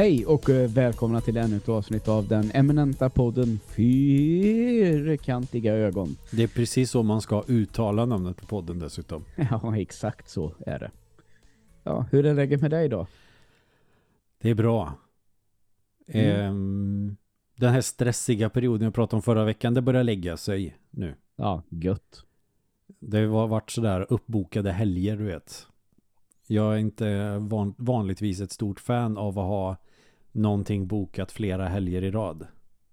Hej och eh, välkomna till ännu ett avsnitt av den eminenta podden Fyrkantiga ögon. Det är precis så man ska uttala namnet på podden dessutom. Ja, exakt så är det. Ja, hur är läget med dig då? Det är bra. Mm. Ehm, den här stressiga perioden jag pratade om förra veckan, det börjar lägga sig nu. Ja, gött. Det har varit sådär uppbokade helger, du vet. Jag är inte van, vanligtvis ett stort fan av att ha någonting bokat flera helger i rad.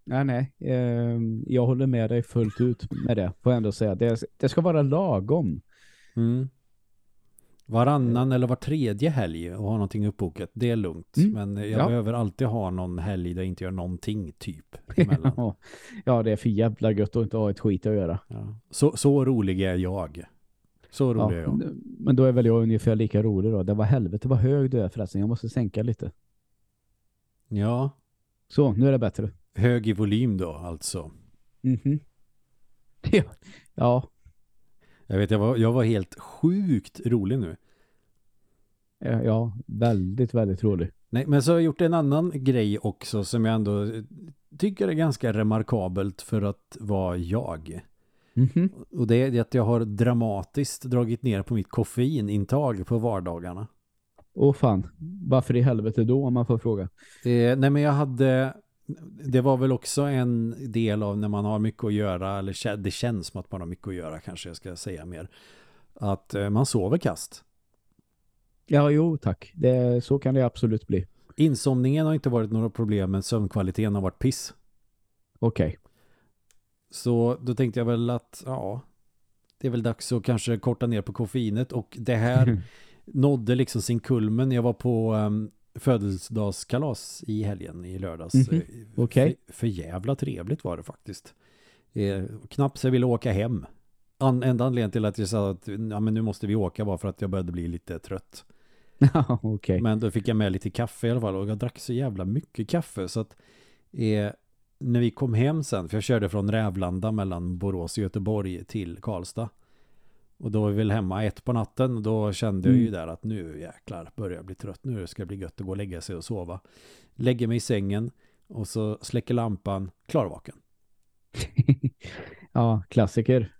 Nej, nej. Eh, jag håller med dig fullt ut med det. Får jag ändå säga. Det, det ska vara lagom. Mm. Varannan eller var tredje helg och ha någonting uppbokat, det är lugnt. Mm. Men jag Ja. behöver alltid ha någon helg där jag inte gör någonting typ. Ja. ja, det är för jävla gött att inte ha ett skit att göra. Ja. Så, så rolig är jag. Så Ja, rolig är jag. men då är väl jag ungefär lika rolig då. Det var helvete vad hög du är förresten. Jag måste sänka lite. Ja, Så, nu är det bättre. hög i volym då alltså. Mhm. Ja. ja, Jag vet, jag var, jag var helt sjukt rolig nu. ja, väldigt, väldigt rolig. Nej, men så har jag gjort en annan grej också som jag ändå eh, tycker är ganska remarkabelt för att vara jag. Mhm. Och det är att jag har dramatiskt dragit ner på mitt koffeinintag på vardagarna. Åh fan, varför i helvete då om man får fråga? Eh, nej men jag hade det var väl också en del av när man har mycket att göra eller det känns som att man har mycket att göra kanske jag ska säga mer. Att eh, man sover kast. Ja, jo tack. Det, så kan det absolut bli. Insomningen har inte varit några problem men sömnkvaliteten har varit piss. Okej. Så då tänkte jag väl att ja, det är väl dags att kanske korta ner på koffeinet och det här nådde liksom sin kulmen. Jag var på um, födelsedagskalas i helgen i lördags. Mhm, Eh, okej. För, för jävla trevligt var det faktiskt. Eh, knappt så jag ville åka hem. An, enda anledningen till att jag sa att ja, men nu måste vi åka var för att jag började bli lite trött. Okej. Men då fick jag med lite kaffe i alla fall och jag drack så jävla mycket kaffe så att eh, när vi kom hem sen, för jag körde från Rävlanda mellan Borås och Göteborg till Karlstad. Och då var vi väl hemma ett på natten och då kände jag ju Mm. där att nu jäklar börjar jag bli trött. Nu ska det bli gött att gå och lägga sig och sova. Lägger mig i sängen och så släcker lampan, klarvaken. ja, klassiker.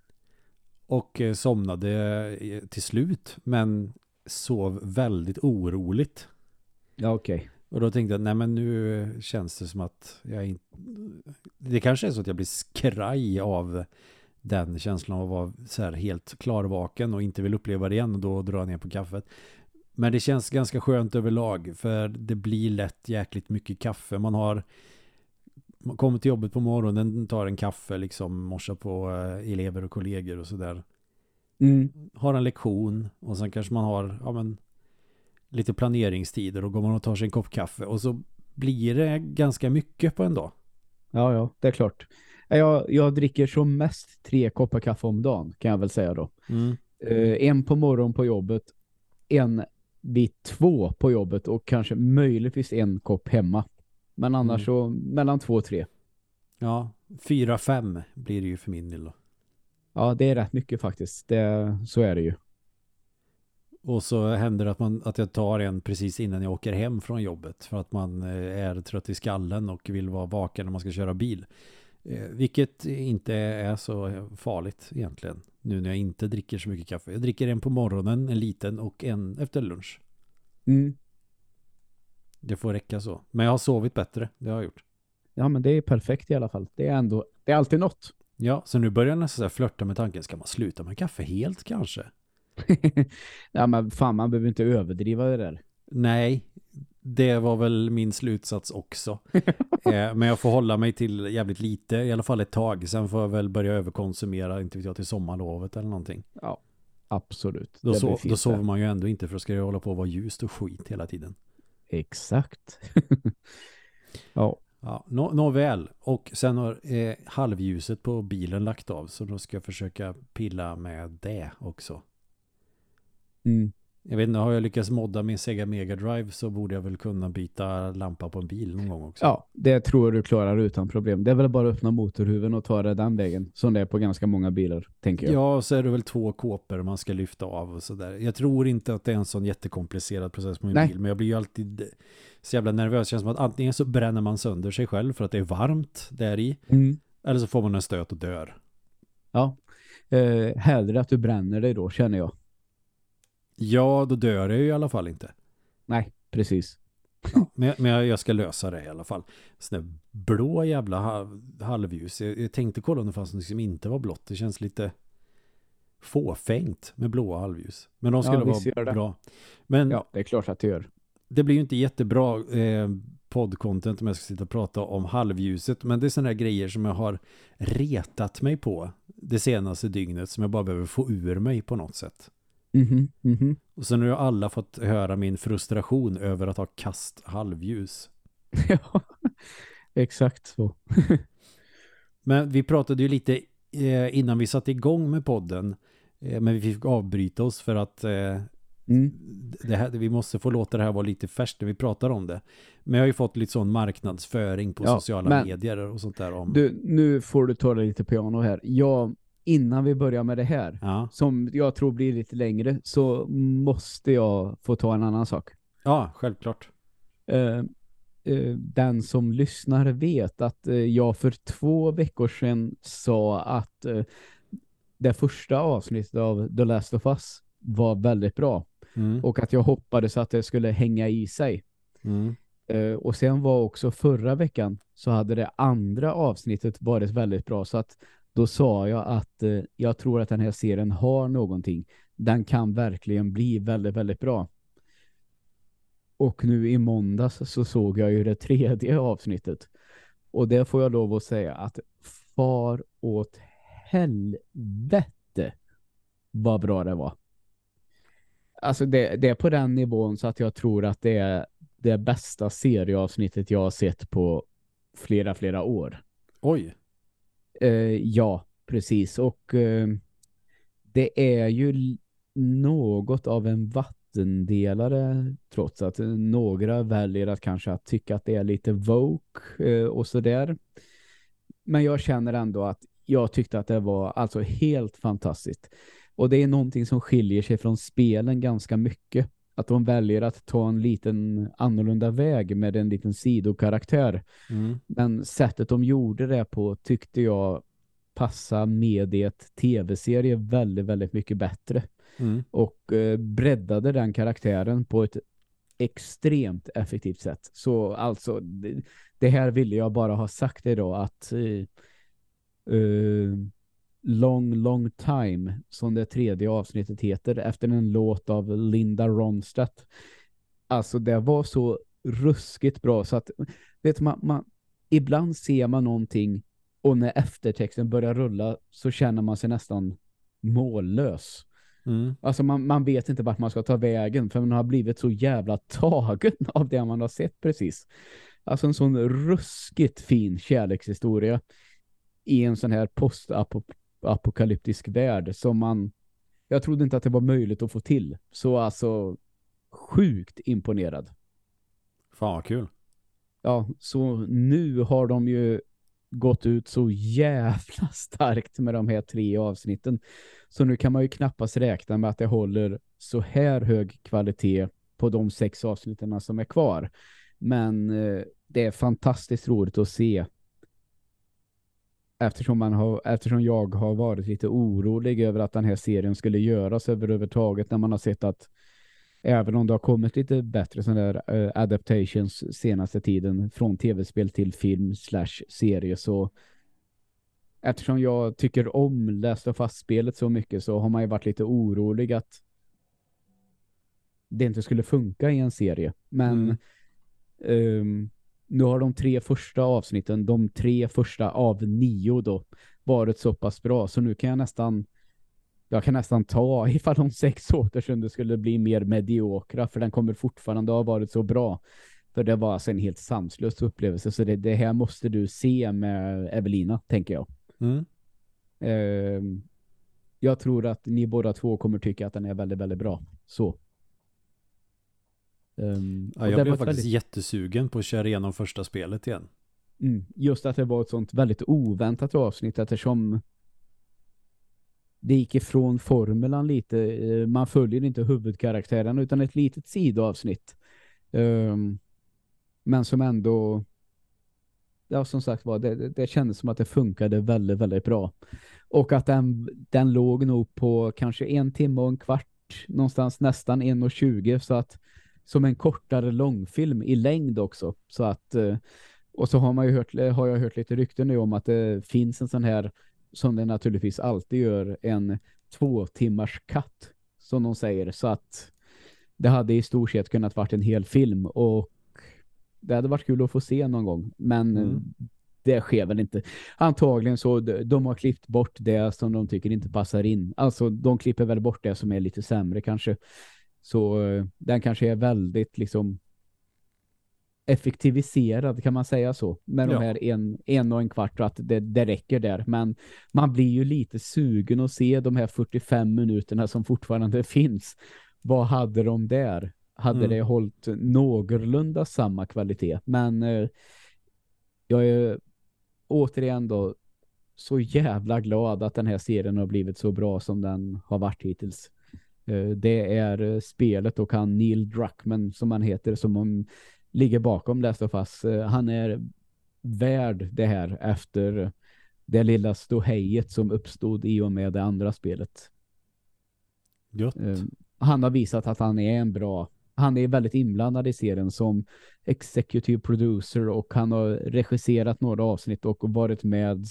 Och eh, somnade eh, till slut men sov väldigt oroligt. Ja, okej. Och då tänkte jag, nej men nu känns det som att jag inte... Det kanske är så att jag blir skraj av den känslan av att vara så här helt klarvaken och inte vill uppleva det igen och då dra ner på kaffet. Men det känns ganska skönt överlag för det blir lätt jäkligt mycket kaffe. Man har man kommer till jobbet på morgonen, tar en kaffe, liksom morsar på eh, elever och kollegor och sådär Mm. har en lektion och sen kanske man har ja, men, lite planeringstider och går man och tar sig en kopp kaffe och så blir det ganska mycket på en dag. Ja, ja, det är klart. Jag, jag dricker som mest tre koppar kaffe om dagen, kan jag väl säga då. Eh, en på morgon på jobbet, en vid två på jobbet och kanske möjligtvis en kopp hemma. Men annars Mm. så mellan två och tre. Ja, fyra, fem blir det ju för min del då. Ja, det är rätt mycket faktiskt. Det, så är det ju. Och så händer det att, man, att jag tar en precis innan jag åker hem från jobbet för att man eh, är trött i skallen och vill vara vaken när man ska köra bil. Eh, Vilket inte är så farligt egentligen. Nu när jag inte dricker så mycket kaffe. Jag dricker en på morgonen, en liten och en efter lunch. Mm. Det får räcka så. Men jag har sovit bättre, det har jag gjort. Ja, men det är perfekt i alla fall. Det är ändå, det är alltid något. Ja, så nu börjar jag nästan flörta med tanken, ska man sluta med kaffe helt kanske? ja, men fan, man behöver inte överdriva det där. Nej, det var väl min slutsats också. eh, men jag får hålla mig till jävligt lite, i alla fall ett tag. Sen får jag väl börja överkonsumera, inte vet jag, till sommarlovet eller någonting. Ja, absolut. Då, so då sover man ju ändå inte för att ska det hålla på att vara ljust och skit hela tiden. Exakt. ja. Ja, nå nåväl. Och sen har eh, halvljuset på bilen lagt av så då ska jag försöka pilla med det också. Mm. Jag vet inte, har jag lyckats modda min Sega Mega Drive så borde jag väl kunna byta lampa på en bil någon gång också. Ja, det tror jag du klarar utan problem. Det är väl bara att öppna motorhuven och ta det den vägen. Som det är på ganska många bilar, tänker jag. Ja, så är det väl två kåpor man ska lyfta av och sådär. Jag tror inte att det är en sån jättekomplicerad process på min Nej. bil. Men jag blir ju alltid så jävla nervös. Det känns som att antingen så bränner man sönder sig själv för att det är varmt där i. Mm. Eller så får man en stöt och dör. Ja. Eh, hellre att du bränner dig då, känner jag. Ja, då dör jag ju i alla fall inte. Nej, precis. Ja, men men jag, jag ska lösa det i alla fall. Sån där blå jävla ha- halvljus. Jag, jag tänkte kolla om det fanns något som inte var blått. Det känns lite fåfängt med blåa halvljus. Men de skulle gör vara det. bra. Men Ja, det är klart att du gör. det blir ju inte jättebra eh, poddcontent om jag ska sitta och prata om halvljuset. Men det är sådana här grejer som jag har retat mig på det senaste dygnet som jag bara behöver få ur mig på något sätt. Mhm, mhm. Och så nu har alla fått höra min frustration över att ha kast halvljus. ja, exakt så. Men vi pratade ju lite eh, innan vi satte igång med podden. Eh, men vi fick avbryta oss för att eh, Mm. det här, vi måste få låta det här vara lite färskt när vi pratar om det. Men jag har ju fått lite sån marknadsföring på Ja, sociala medier och sånt där om... Du, nu får du ta det lite piano här. Jag, innan vi börjar med det här, Ja. som jag tror blir lite längre, så måste jag få ta en annan sak. ja, självklart. Eh, eh, den som lyssnar vet att eh, jag för två veckor sedan sa att det första avsnittet av The Last of Us var väldigt bra. Mm. Och att jag hoppades att det skulle hänga i sig. Mm. Och sen var också förra veckan så hade det andra avsnittet varit väldigt bra. Så att då sa jag att eh, jag tror att den här serien har någonting. Den kan verkligen bli väldigt, väldigt bra. Och nu i måndags så såg jag ju det tredje avsnittet. Och det får jag lov att säga att far åt helvete vad bra det var. Alltså det, det är på den nivån så att jag tror att det är det bästa serieavsnittet jag har sett på flera, flera år. Oj. Eh, ja, precis. Och eh, det är ju något av en vattendelare trots att eh, några väljer att kanske att tycka att det är lite woke eh, och sådär. Men jag känner ändå att jag tyckte att det var alltså helt fantastiskt. Och det är någonting som skiljer sig från spelen ganska mycket. Att de väljer att ta en liten annorlunda väg med en liten sidokaraktär. Mm. Men sättet de gjorde det på tyckte jag passa mediet tv-serie väldigt, väldigt mycket bättre. Mm. Och eh, breddade den karaktären på ett extremt effektivt sätt. Så alltså, det, det här ville jag bara ha sagt idag att eh, eh, Long, long time som det tredje avsnittet heter efter en låt av Linda Ronstadt. Alltså det var så ruskigt bra så att vet man, man ibland ser man någonting och när eftertexten börjar rulla så känner man sig nästan mållös. Mm. Alltså man, man vet inte vart man ska ta vägen för man har blivit så jävla tagen av det man har sett precis. Alltså en sån ruskigt fin kärlekshistoria i en sån här postapokalyptisk värld som man jag trodde inte att det var möjligt att få till. Så alltså sjukt imponerad. Fan vad kul. Ja, så nu har de ju gått ut så jävla starkt med de här tre avsnitten. Så nu kan man ju knappast räkna med att det håller så här hög kvalitet på de sex avsnitten som är kvar. Men eh, det är fantastiskt roligt att se eftersom, man har, eftersom jag har varit lite orolig över att den här serien skulle göras överhuvudtaget när man har sett att även om det har kommit lite bättre sådana där eh, adaptations senaste tiden från tv-spel till film slash serie så eftersom jag tycker om Last of Us-spelet så mycket så har man ju varit lite orolig att det inte skulle funka i en serie. Men Mm. ehm, nu har de tre första avsnitten, de tre första av nio då, varit så pass bra så nu kan jag nästan jag kan nästan ta ifall de sex återstående skulle bli mer mediokra för den kommer fortfarande ha varit så bra. För det var alltså en helt sanslös upplevelse så det, det här måste du se med Evelina, tänker jag. Mm. Ehm, jag tror att ni båda två kommer tycka att den är väldigt, väldigt bra. Så. Um, ja, jag blev faktiskt väldigt... jättesugen på att köra igenom första spelet igen. Mm, just att det var ett sånt väldigt oväntat avsnitt eftersom det gick ifrån formulan lite. Eh, man följer inte huvudkaraktären utan ett litet sidoavsnitt. Um, men som ändå ja, som sagt var, det, det kändes som att det funkade väldigt, väldigt bra. Och att den, den låg nog på kanske en timme och en kvart, någonstans nästan en och tjugo, så att som en kortare långfilm i längd också. Så att, eh, och så har man ju hört, har jag hört lite rykten nu om att det finns en sån här, som det naturligtvis alltid gör, en två timmars katt, som de säger. Så att det hade i stort sett kunnat varit en hel film och det hade varit kul att få se någon gång. Men mm. det sker väl inte. Antagligen så de har klippt bort det som de tycker inte passar in. Alltså de klipper väl bort det som är lite sämre kanske. Så eh, den kanske är väldigt liksom effektiviserad kan man säga så. Med ja. de här en, en och en kvart och att det, det räcker där. Men man blir ju lite sugen att se de här 45 minuterna som fortfarande finns. Vad hade de där? hade mm. det hållit någorlunda samma kvalitet. Men eh, jag är återigen då så jävla glad att den här serien har blivit så bra som den har varit hittills. Eh, det är eh, spelet och han Neil Druckmann som han heter som om ligger bakom Last of Us. Eh, han är värd det här efter det lilla ståhejet som uppstod i och med det andra spelet. Gött. Han har visat att han är en bra han är väldigt inblandad i serien som executive producer och han har regisserat några avsnitt och varit med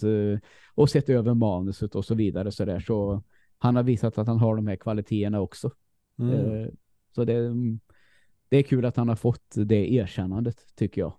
och sett över manuset och så vidare så där. Så han har visat att han har de här kvaliteterna också. Mm. Eh, så det, det är kul att han har fått det erkännandet tycker jag.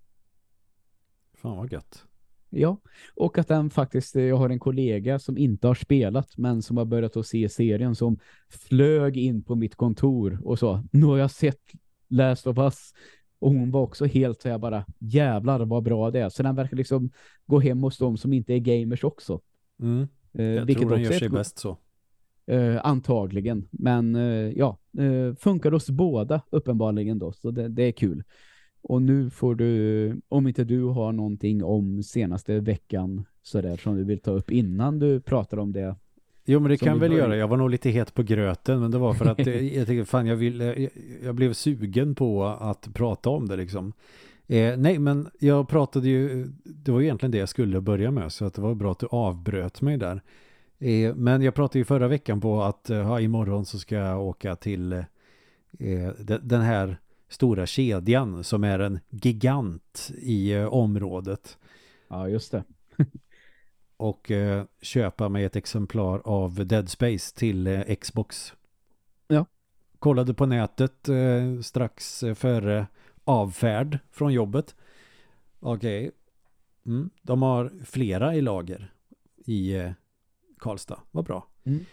Fan vad gött. Ja, och att den faktiskt, jag har en kollega som inte har spelat men som har börjat att se serien som flög in på mitt kontor och sa, nu har jag sett Last of Us och hon var också helt så jag bara, jävlar vad bra det är. Så den verkar liksom gå hem hos dem som inte är gamers också. Mm. Eh, jag tror den gör sig bäst så. Eh, antagligen. Men eh, ja, eh, funkar hos båda uppenbarligen då. Så det, det är kul. Och nu får du, om inte du har någonting om senaste veckan sådär som du vill ta upp innan du pratar om det. Jo men det kan väl göra. Jag var nog lite het på gröten men det var för att jag tänkte fan jag, vill, jag, jag, blev sugen på att prata om det liksom. Eh, nej men jag pratade ju, det var egentligen det jag skulle börja med så att det var bra att du avbröt mig där. Eh, men jag pratade ju förra veckan på att eh, imorgon så ska jag åka till eh, den här stora kedjan som är en gigant i eh, området. Ja, just det. och eh, köpa mig ett exemplar av Dead Space till eh, Xbox. Ja. Kollade på nätet strax före avfärd från jobbet. Okej. Okay. Mm, de har flera i lager i Karlstad. Vad bra. Mm.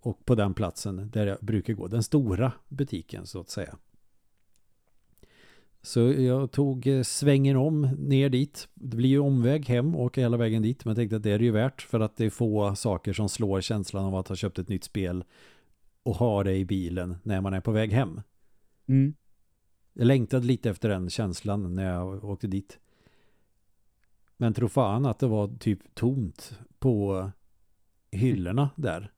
Och på den platsen där jag brukar gå. Den stora butiken så att säga. Så jag tog eh, svängen om ner dit. Det blir ju omväg hem och hela vägen dit. Men jag tänkte att det är ju värt för att det är få saker som slår känslan av att ha köpt ett nytt spel och ha det i bilen när man är på väg hem. Mm. Jag längtade lite efter den känslan när jag åkte dit. Men tro fan att det var typ tomt på hyllorna där.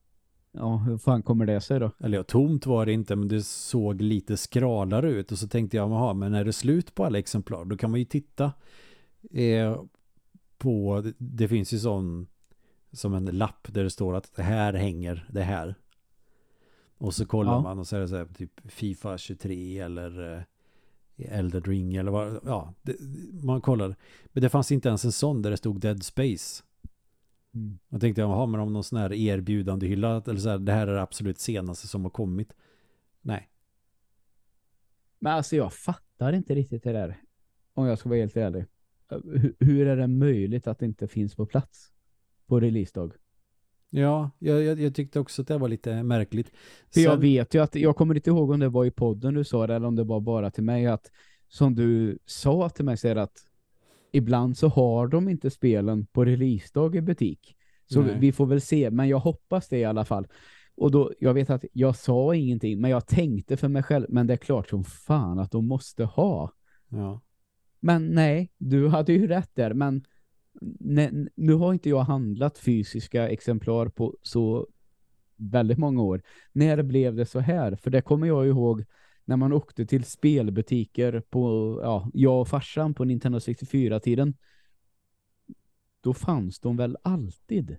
Ja, hur fan kommer det sig då? Eller ja, tomt var det inte, men det såg lite skralare ut. Och så tänkte jag, aha, men är det slut på alla exemplar? Då kan man ju titta eh, på, det, det finns ju sån som en lapp där det står att det här hänger det här. Och så kollar ja. man och så är det så här, typ FIFA 23 eller eh, Elder Ring eller vad, ja, det, man kollar. Men det fanns inte ens en sån där det stod Dead Space. Mm. Jag tänkte, jaha, men om någon sån här erbjudande hylla, eller så här, det här är det absolut senaste som har kommit. Nej. Men alltså jag fattar inte riktigt det där. Om jag ska vara helt ärlig. Hur, hur är det möjligt att det inte finns på plats på releasedag? Ja, jag, jag, jag, tyckte också att det var lite märkligt. För Sen... jag vet ju att, jag kommer inte ihåg om det var i podden du sa det eller om det var bara till mig att som du sa till mig så är att ibland så har de inte spelen på releasedag i butik. Så Nej. vi får väl se, men jag hoppas det i alla fall. Och då, jag vet att jag sa ingenting, men jag tänkte för mig själv, men det är klart som fan att de måste ha. Ja. Men nej, du hade ju rätt där, men ne, nu har inte jag handlat fysiska exemplar på så väldigt många år. När blev det så här? För det kommer jag ihåg när man åkte till spelbutiker på, ja, jag och farsan på Nintendo 64-tiden. Då fanns de väl alltid.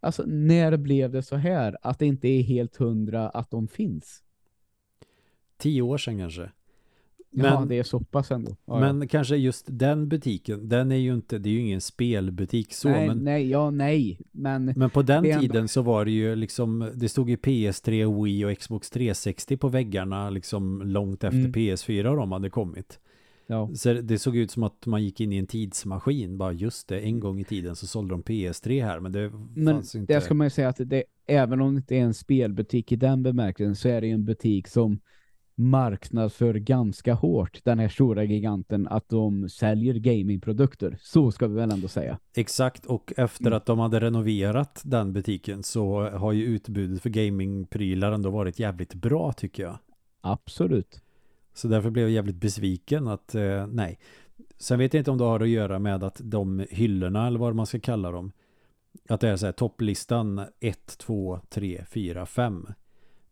Alltså, när blev det så här att det inte är helt hundra att de finns? Tio år sedan kanske. Men, ja, det är så pass ändå. Ja, men ja. kanske just den butiken, den är ju inte, det är ju ingen spelbutik så. Nej, men, nej, ja, nej. Men, men på den tiden ändå... så var det ju liksom, det stod ju PS3, Wii och Xbox 360 på väggarna liksom långt efter mm. PS4 och de hade kommit. Ja. Så det såg ut som att man gick in i en tidsmaskin. Bara just det, en gång i tiden så sålde de PS3 här. Men det men fanns inte... det ska man ju säga att det, även om det inte är en spelbutik i den bemärkelsen så är det en butik som marknadsför ganska hårt den här stora giganten att de säljer gamingprodukter. Så ska vi väl ändå säga. Exakt, och efter mm. att de hade renoverat den butiken så har ju utbudet för gamingprylar ändå varit jävligt bra tycker jag. Absolut. Så därför blev jag jävligt besviken att eh, nej. Sen vet jag inte om det har att göra med att de hyllorna eller vad man ska kalla dem att det är så här topplistan 1, 2, 3, 4, 5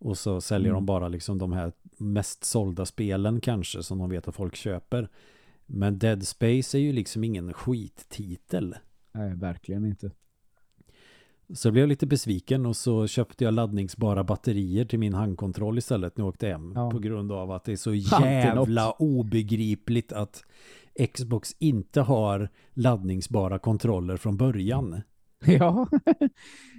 och så säljer mm. de bara liksom de här mest sålda spelen kanske som de vet att folk köper. Men Dead Space är ju liksom ingen skittitel. Nej, verkligen inte. Så jag blev lite besviken och så köpte jag laddningsbara batterier till min handkontroll istället när jag åkte hem. Ja. På grund av att det är så jävla obegripligt att Xbox inte har laddningsbara kontroller från början. Ja.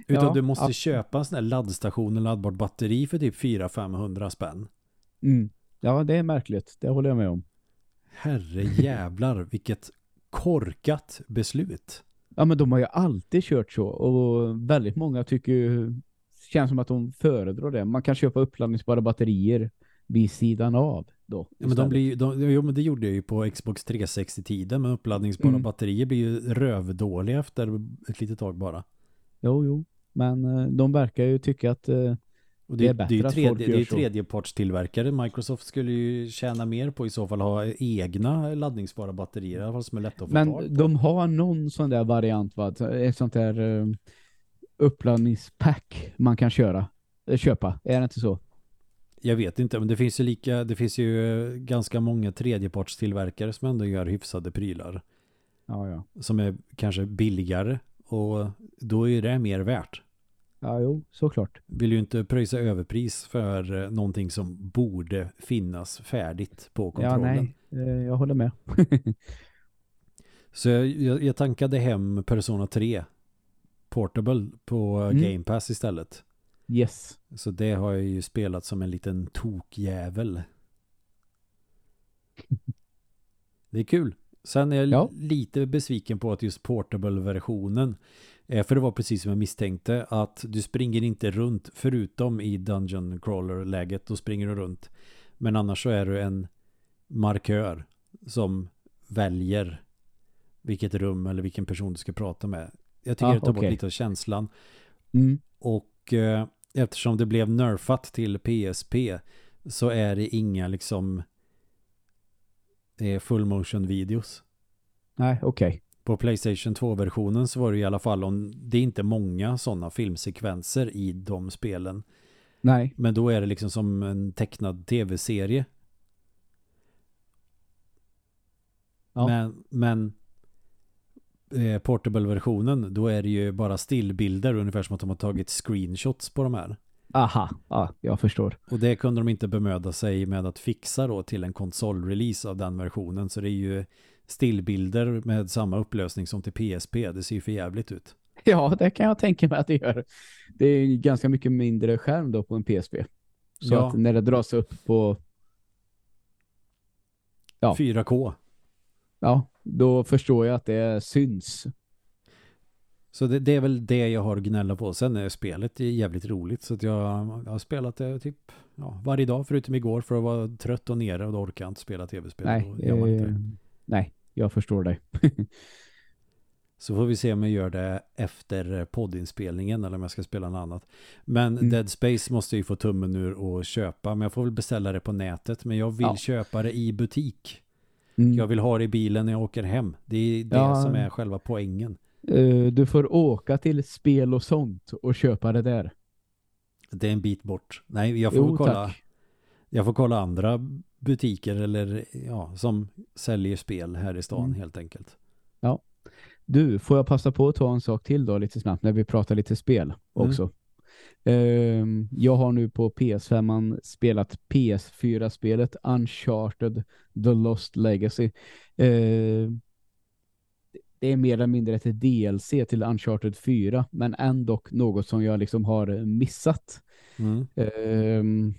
Utan ja, du måste ja. köpa en sån här laddstation och laddbart batteri för typ 400-500 spänn. Mm. Ja, det är märkligt. Det håller jag med om. Herre jävlar, vilket korkat beslut. Ja, men de har ju alltid kört så. Och väldigt många tycker ju, känns som att de föredrar det. Man kan köpa uppladdningsbara batterier vid sidan av. Då, ja, men de blir, de, jo, men det gjorde jag ju på Xbox 360-tiden. Men uppladdningsbara mm. batterier blir ju rövdåliga efter ett litet tag bara. Jo, jo. Men eh, de verkar ju tycka att eh, det, det är bättre det är att tredje, folk Det är tredjepartstillverkare. Microsoft skulle ju tjäna mer på i så fall ha egna laddningsbara batterier. I alla fall som är lätta att få Men på. de har någon sån där variant, va? ett sånt där uh, uppladdningspack man kan köra, uh, köpa. Är det inte så? Jag vet inte, men det finns ju lika det finns ju ganska många tredjepartstillverkare som ändå gör hyfsade prylar. Ja, ja. Som är kanske billigare och då är det mer värt. Ja, jo, såklart. Vill ju inte pröjsa överpris för eh, någonting som borde finnas färdigt på kontrollen. Ja, nej. Eh, jag håller med. Så jag, jag, tankade hem Persona 3 Portable på mm. Game Pass istället. Yes. Så det har jag ju spelat som en liten tokjävel. Det är kul. Sen är jag ja. lite besviken på att just Portable-versionen för det var precis som jag misstänkte att du springer inte runt förutom i Dungeon Crawler-läget. Då springer du runt. Men annars så är du en markör som väljer vilket rum eller vilken person du ska prata med. Jag tycker ah, det tar okay. bort lite av känslan. Mm. Och eh, eftersom det blev nerfat till PSP så är det inga liksom eh, full motion videos. Nej, okej. Okay på Playstation 2-versionen så var det i alla fall om det är inte många sådana filmsekvenser i de spelen. Nej. Men då är det liksom som en tecknad tv-serie. Ja. Men, men eh, Portable-versionen då är det ju bara stillbilder ungefär som att de har tagit screenshots på de här. Aha, ja, jag förstår. Och det kunde de inte bemöda sig med att fixa då till en konsolrelease av den versionen. Så det är ju stillbilder med samma upplösning som till PSP. Det ser ju för jävligt ut. Ja, det kan jag tänka mig att det gör. Det är ganska mycket mindre skärm då på en PSP. Så ja. att när det dras upp på ja. 4K. Ja, då förstår jag att det syns. Så det, det, är väl det jag har gnälla på. Sen är spelet jävligt roligt. Så att jag, jag har spelat det typ ja, varje dag förutom igår för att vara trött och nere och då orkar jag inte spela tv-spel. Nej, eh, nej, jag förstår dig. Så får vi se om jag gör det efter poddinspelningen eller om jag ska spela något annat. Men mm. Dead Space måste jag ju få tummen ur och köpa. Men jag får väl beställa det på nätet. Men jag vill ja. köpa det i butik. Mm. Jag vill ha det i bilen när jag åker hem. Det är det ja. som är själva poängen. Uh, du får åka till spel och sånt och köpa det där. Det är en bit bort. Nej, jag får jo, kolla. Tack. Jag får kolla andra butiker eller ja, som säljer spel här i stan mm. helt enkelt. Ja. Du, får jag passa på att ta en sak till då lite snabbt när vi pratar lite spel mm. också. Mm. Jag har nu på PS5 spelat PS4-spelet Uncharted The Lost Legacy. Uh, det är mer eller mindre ett DLC till Uncharted 4 men ändå något som jag liksom har missat. Mm. Uh,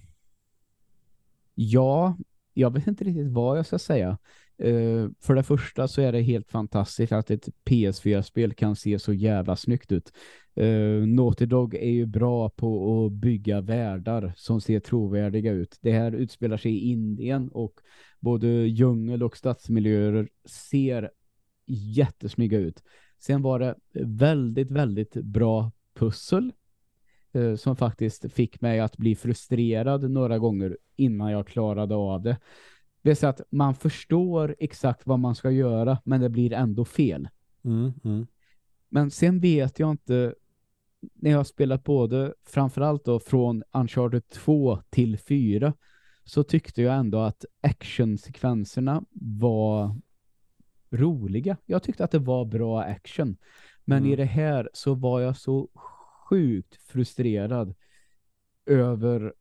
ja, jag vet inte riktigt vad jag ska säga. Uh, för det första så är det helt fantastiskt att ett PS4-spel kan se så jävla snyggt ut. Uh, Naughty Dog är ju bra på att bygga världar som ser trovärdiga ut. Det här utspelar sig i Indien och både djungel och stadsmiljöer ser jättesnygga ut. Sen var det väldigt, väldigt bra pussel uh, som faktiskt fick mig att bli frustrerad några gånger innan jag klarade av det. Det är så att man förstår exakt vad man ska göra men det blir ändå fel. Mm, mm. Men sen vet jag inte när jag har spelat både framförallt då från Uncharted 2 till 4 så tyckte jag ändå att actionsekvenserna var roliga. Jag tyckte att det var bra action. Men mm. i det här så var jag så sjukt frustrerad över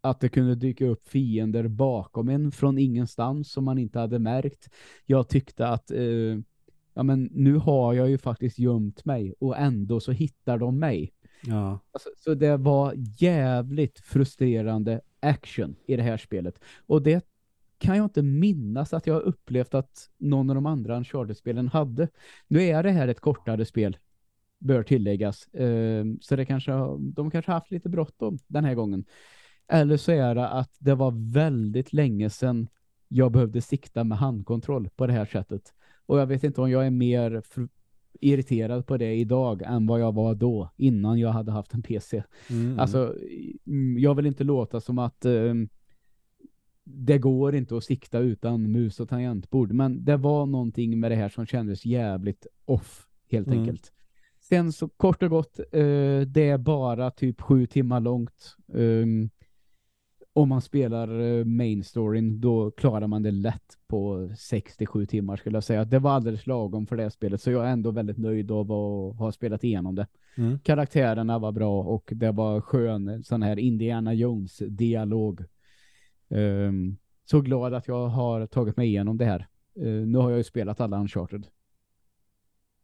att det kunde dyka upp fiender bakom en från ingenstans som man inte hade märkt. Jag tyckte att eh, ja men nu har jag ju faktiskt gömt mig och ändå så hittar de mig. Ja. Alltså, så det var jävligt frustrerande action i det här spelet. Och det kan jag inte minnas att jag har upplevt att någon av de andra Uncharted-spelen hade. Nu är det här ett kortare spel, bör tilläggas. Uh, så det kanske, de kanske haft lite bråttom den här gången. Eller så är det att det var väldigt länge sedan jag behövde sikta med handkontroll på det här sättet. Och jag vet inte om jag är mer irriterad på det idag än vad jag var då innan jag hade haft en PC. Mm. Alltså, mm, jag vill inte låta som att um, det går inte att sikta utan mus och tangentbord. Men det var någonting med det här som kändes jävligt off, helt mm. enkelt. Sen så kort och gott, uh, det är bara typ sju timmar långt. Um, om man spelar eh, main storyn då klarar man det lätt på 67 timmar skulle jag säga. Det var alldeles lagom för det spelet så jag är ändå väldigt nöjd av att ha spelat igenom det. Mm. Karaktärerna var bra och det var skön sån här Indiana Jones dialog. Um, så glad att jag har tagit mig igenom det här. Uh, nu har jag ju spelat alla Uncharted.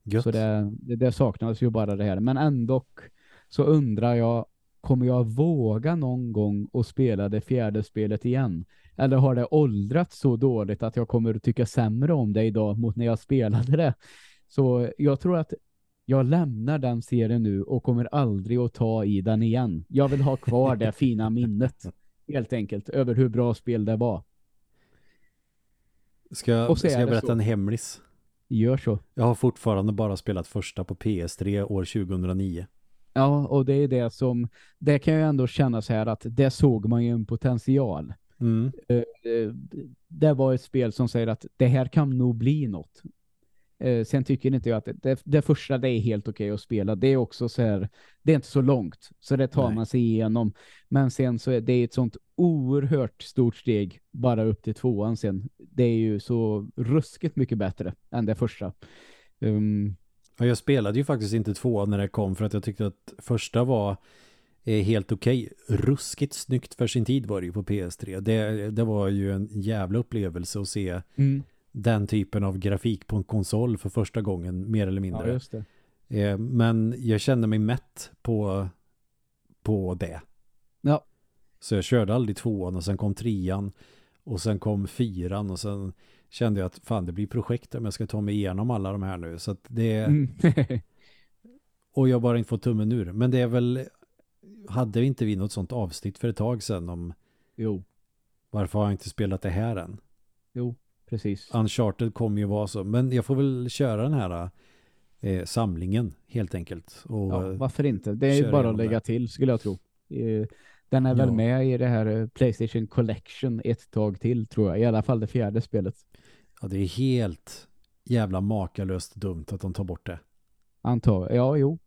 Gött. Så det, det, det saknas ju bara det här. Men ändå så undrar jag kommer jag våga någon gång att spela det fjärde spelet igen? Eller har det åldrats så dåligt att jag kommer att tycka sämre om det idag mot när jag spelade det? Så jag tror att jag lämnar den serien nu och kommer aldrig att ta i den igen. Jag vill ha kvar det fina minnet helt enkelt över hur bra spel det var. Ska, ska jag berätta så. en hemlis? Gör så. Jag har fortfarande bara spelat första på PS3 år 2009. Ja, och det är det som, det kan jag ändå känna så här att det såg man ju en potential. Mm. Eh, eh, det var ett spel som säger att det här kan nog bli något. Eh, sen tycker inte jag att det, det första det är helt okej okay att spela. Det är också så här, det är inte så långt. Så det tar Nej. man sig igenom. Men sen så är det ett sånt oerhört stort steg bara upp till tvåan sen. Det är ju så ruskigt mycket bättre än det första. Um, Ja, jag spelade ju faktiskt inte två när det kom för att jag tyckte att första var eh, helt okej. Okay. Ruskigt snyggt för sin tid var det ju på PS3. Det, det var ju en jävla upplevelse att se mm. den typen av grafik på en konsol för första gången, mer eller mindre. Ja. Eh, men jag kände mig mätt på, på det. Ja. Så jag körde aldrig tvåan och sen kom trean och sen kom fyran och sen kände jag att fan det blir projekt om jag ska ta mig igenom alla de här nu. Så att det mm. och jag bara inte fått tummen ur. Men det är väl hade inte vi något sånt avsnitt för ett tag sedan om jo. varför har jag inte spelat det här än? Jo, precis. Uncharted kommer ju vara så. Men jag får väl köra den här eh, samlingen helt enkelt. Och, ja, varför inte? Det är bara att lägga det. till skulle jag tro. Eh, den är väl ja. med i det här eh, Playstation Collection ett tag till tror jag. I alla fall det fjärde spelet. Ja, det är helt jävla makalöst dumt att de tar bort det. Antar Ja, jo.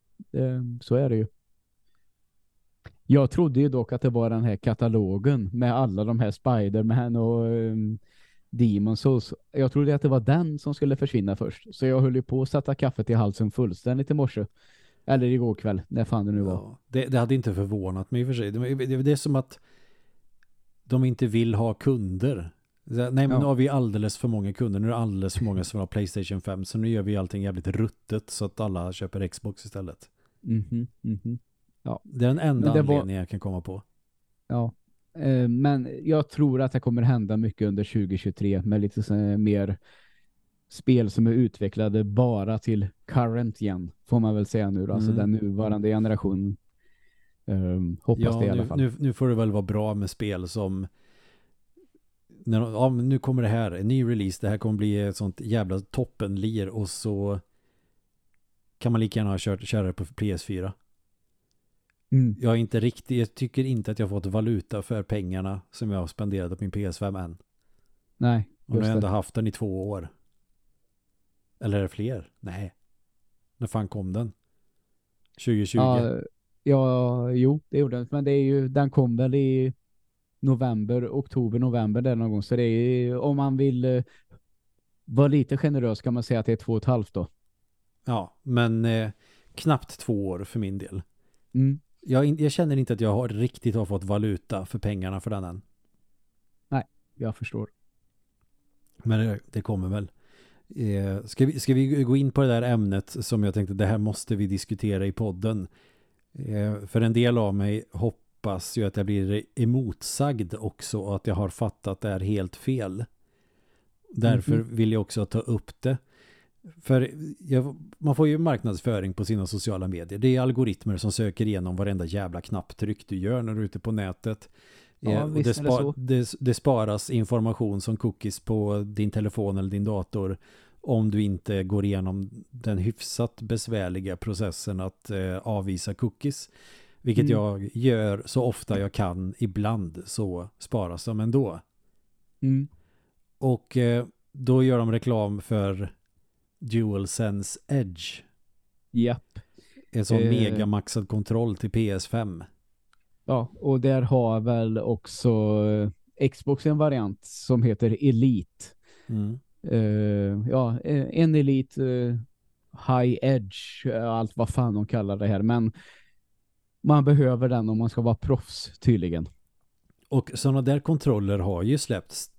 så är det ju. Jag trodde ju dock att det var den här katalogen med alla de här Spiderman och um, Demon Souls. Jag trodde att det var den som skulle försvinna först. Så jag höll ju på att sätta kaffet i halsen fullständigt i morse. Eller igår kväll, när fan det nu var. Ja, det, det, hade inte förvånat mig i och för sig. Det, det, det, är som att de inte vill ha kunder. Nej men ja. nu har vi alldeles för många kunder. Nu är det alldeles för många som har Playstation 5. Så nu gör vi allting jävligt ruttet så att alla köper Xbox istället. Mm mhm. Mm ja. Det är den enda anledningen var... jag kan komma på. Ja, eh, men jag tror att det kommer hända mycket under 2023 med lite mer spel som är utvecklade bara till current igen, får man väl säga nu då. Alltså mm. Den nuvarande generationen. Um, hoppas ja, det i alla fall. Nu, nu får det väl vara bra med spel som när, ja, nu kommer det här, en ny release, det här kommer bli ett sånt jävla toppenlir och så kan man lika gärna ha kört, köra det på PS4. Mm. Jag är inte riktigt, jag tycker inte att jag fått valuta för pengarna som jag har spenderat på min PS5 än. Nej, Och nu har jag ändå haft den i två år. Eller är det fler? Nej. När fan kom den? 2020? Ja, ja jo, det gjorde den. Men det är ju, den kom väl i november, oktober, november där någon gång. Så det är om man vill eh, vara lite generös kan man säga att det är två och ett halvt då. Ja, men eh, knappt två år för min del. Mm. Jag, jag, känner inte att jag har, riktigt har fått valuta för pengarna för den än. Nej, jag förstår. Men det, det kommer väl. Eh, ska, vi, ska vi gå in på det där ämnet som jag tänkte det här måste vi diskutera i podden. Eh, för en del av mig hoppas ju att jag blir emotsagd också och att jag har fattat det här helt fel. Därför mm -hmm. vill jag också ta upp det. För jag, man får ju marknadsföring på sina sociala medier. Det är algoritmer som söker igenom varenda jävla knapptryck du gör när du är ute på nätet. Ja, eh, och det, spa, det, det, sparas information som cookies på din telefon eller din dator om du inte går igenom den hyfsat besvärliga processen att eh, avvisa cookies. Vilket mm. jag gör så ofta jag kan. Ibland så sparas de ändå. Mm. Och eh, då gör de reklam för DualSense Edge. Japp. En sån eh. megamaxad kontroll till PS5. Ja, och där har väl också eh, Xbox en variant som heter Elite. Mm. Uh, ja, eh, en Elite uh, High Edge, allt vad fan de kallar det här. Men man behöver den om man ska vara proffs tydligen. Och sådana där kontroller har ju släppts.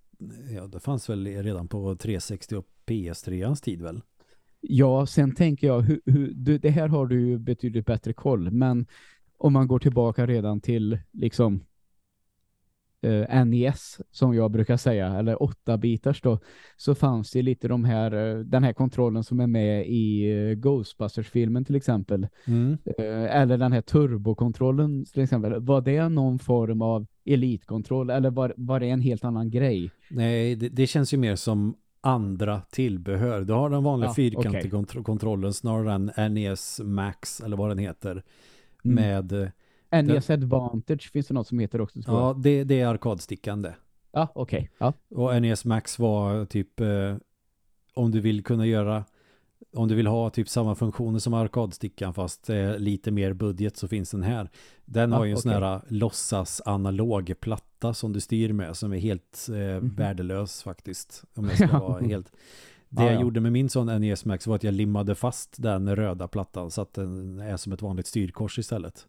Ja, det fanns väl redan på 360 och PS3ans tid väl? Ja, sen tänker jag, hur, hur, du, det här har du ju betydligt bättre koll. Men om man går tillbaka redan till liksom eh, NES som jag brukar säga, eller 8 bitars då, så fanns det lite de här, eh, den här kontrollen som är med i eh, Ghostbusters-filmen till exempel. Mm. Eh, eller den här turbokontrollen till exempel. Var det någon form av elitkontroll eller var, var det en helt annan grej? Nej, det, det känns ju mer som andra tillbehör. Du har den vanliga ja, fyrkantiga okay. kontrollen snarare än NES Max eller vad den heter. Mm. Med... Eh, NES. Advantage finns det något som heter också. ja, det, det är arkadstickande. Ja, okej. Okay. Ja. Och NES Max var typ eh, om du vill kunna göra om du vill ha typ samma funktioner som arkadstickan fast eh, lite mer budget så finns den här. Den ja, har ju en okay. sån här låtsas analog platta som du styr med som är helt eh, mm. värdelös faktiskt. Om jag ska vara helt... Det jag gjorde med min sån NES Max var att jag limmade fast den röda plattan så att den är som ett vanligt styrkors istället.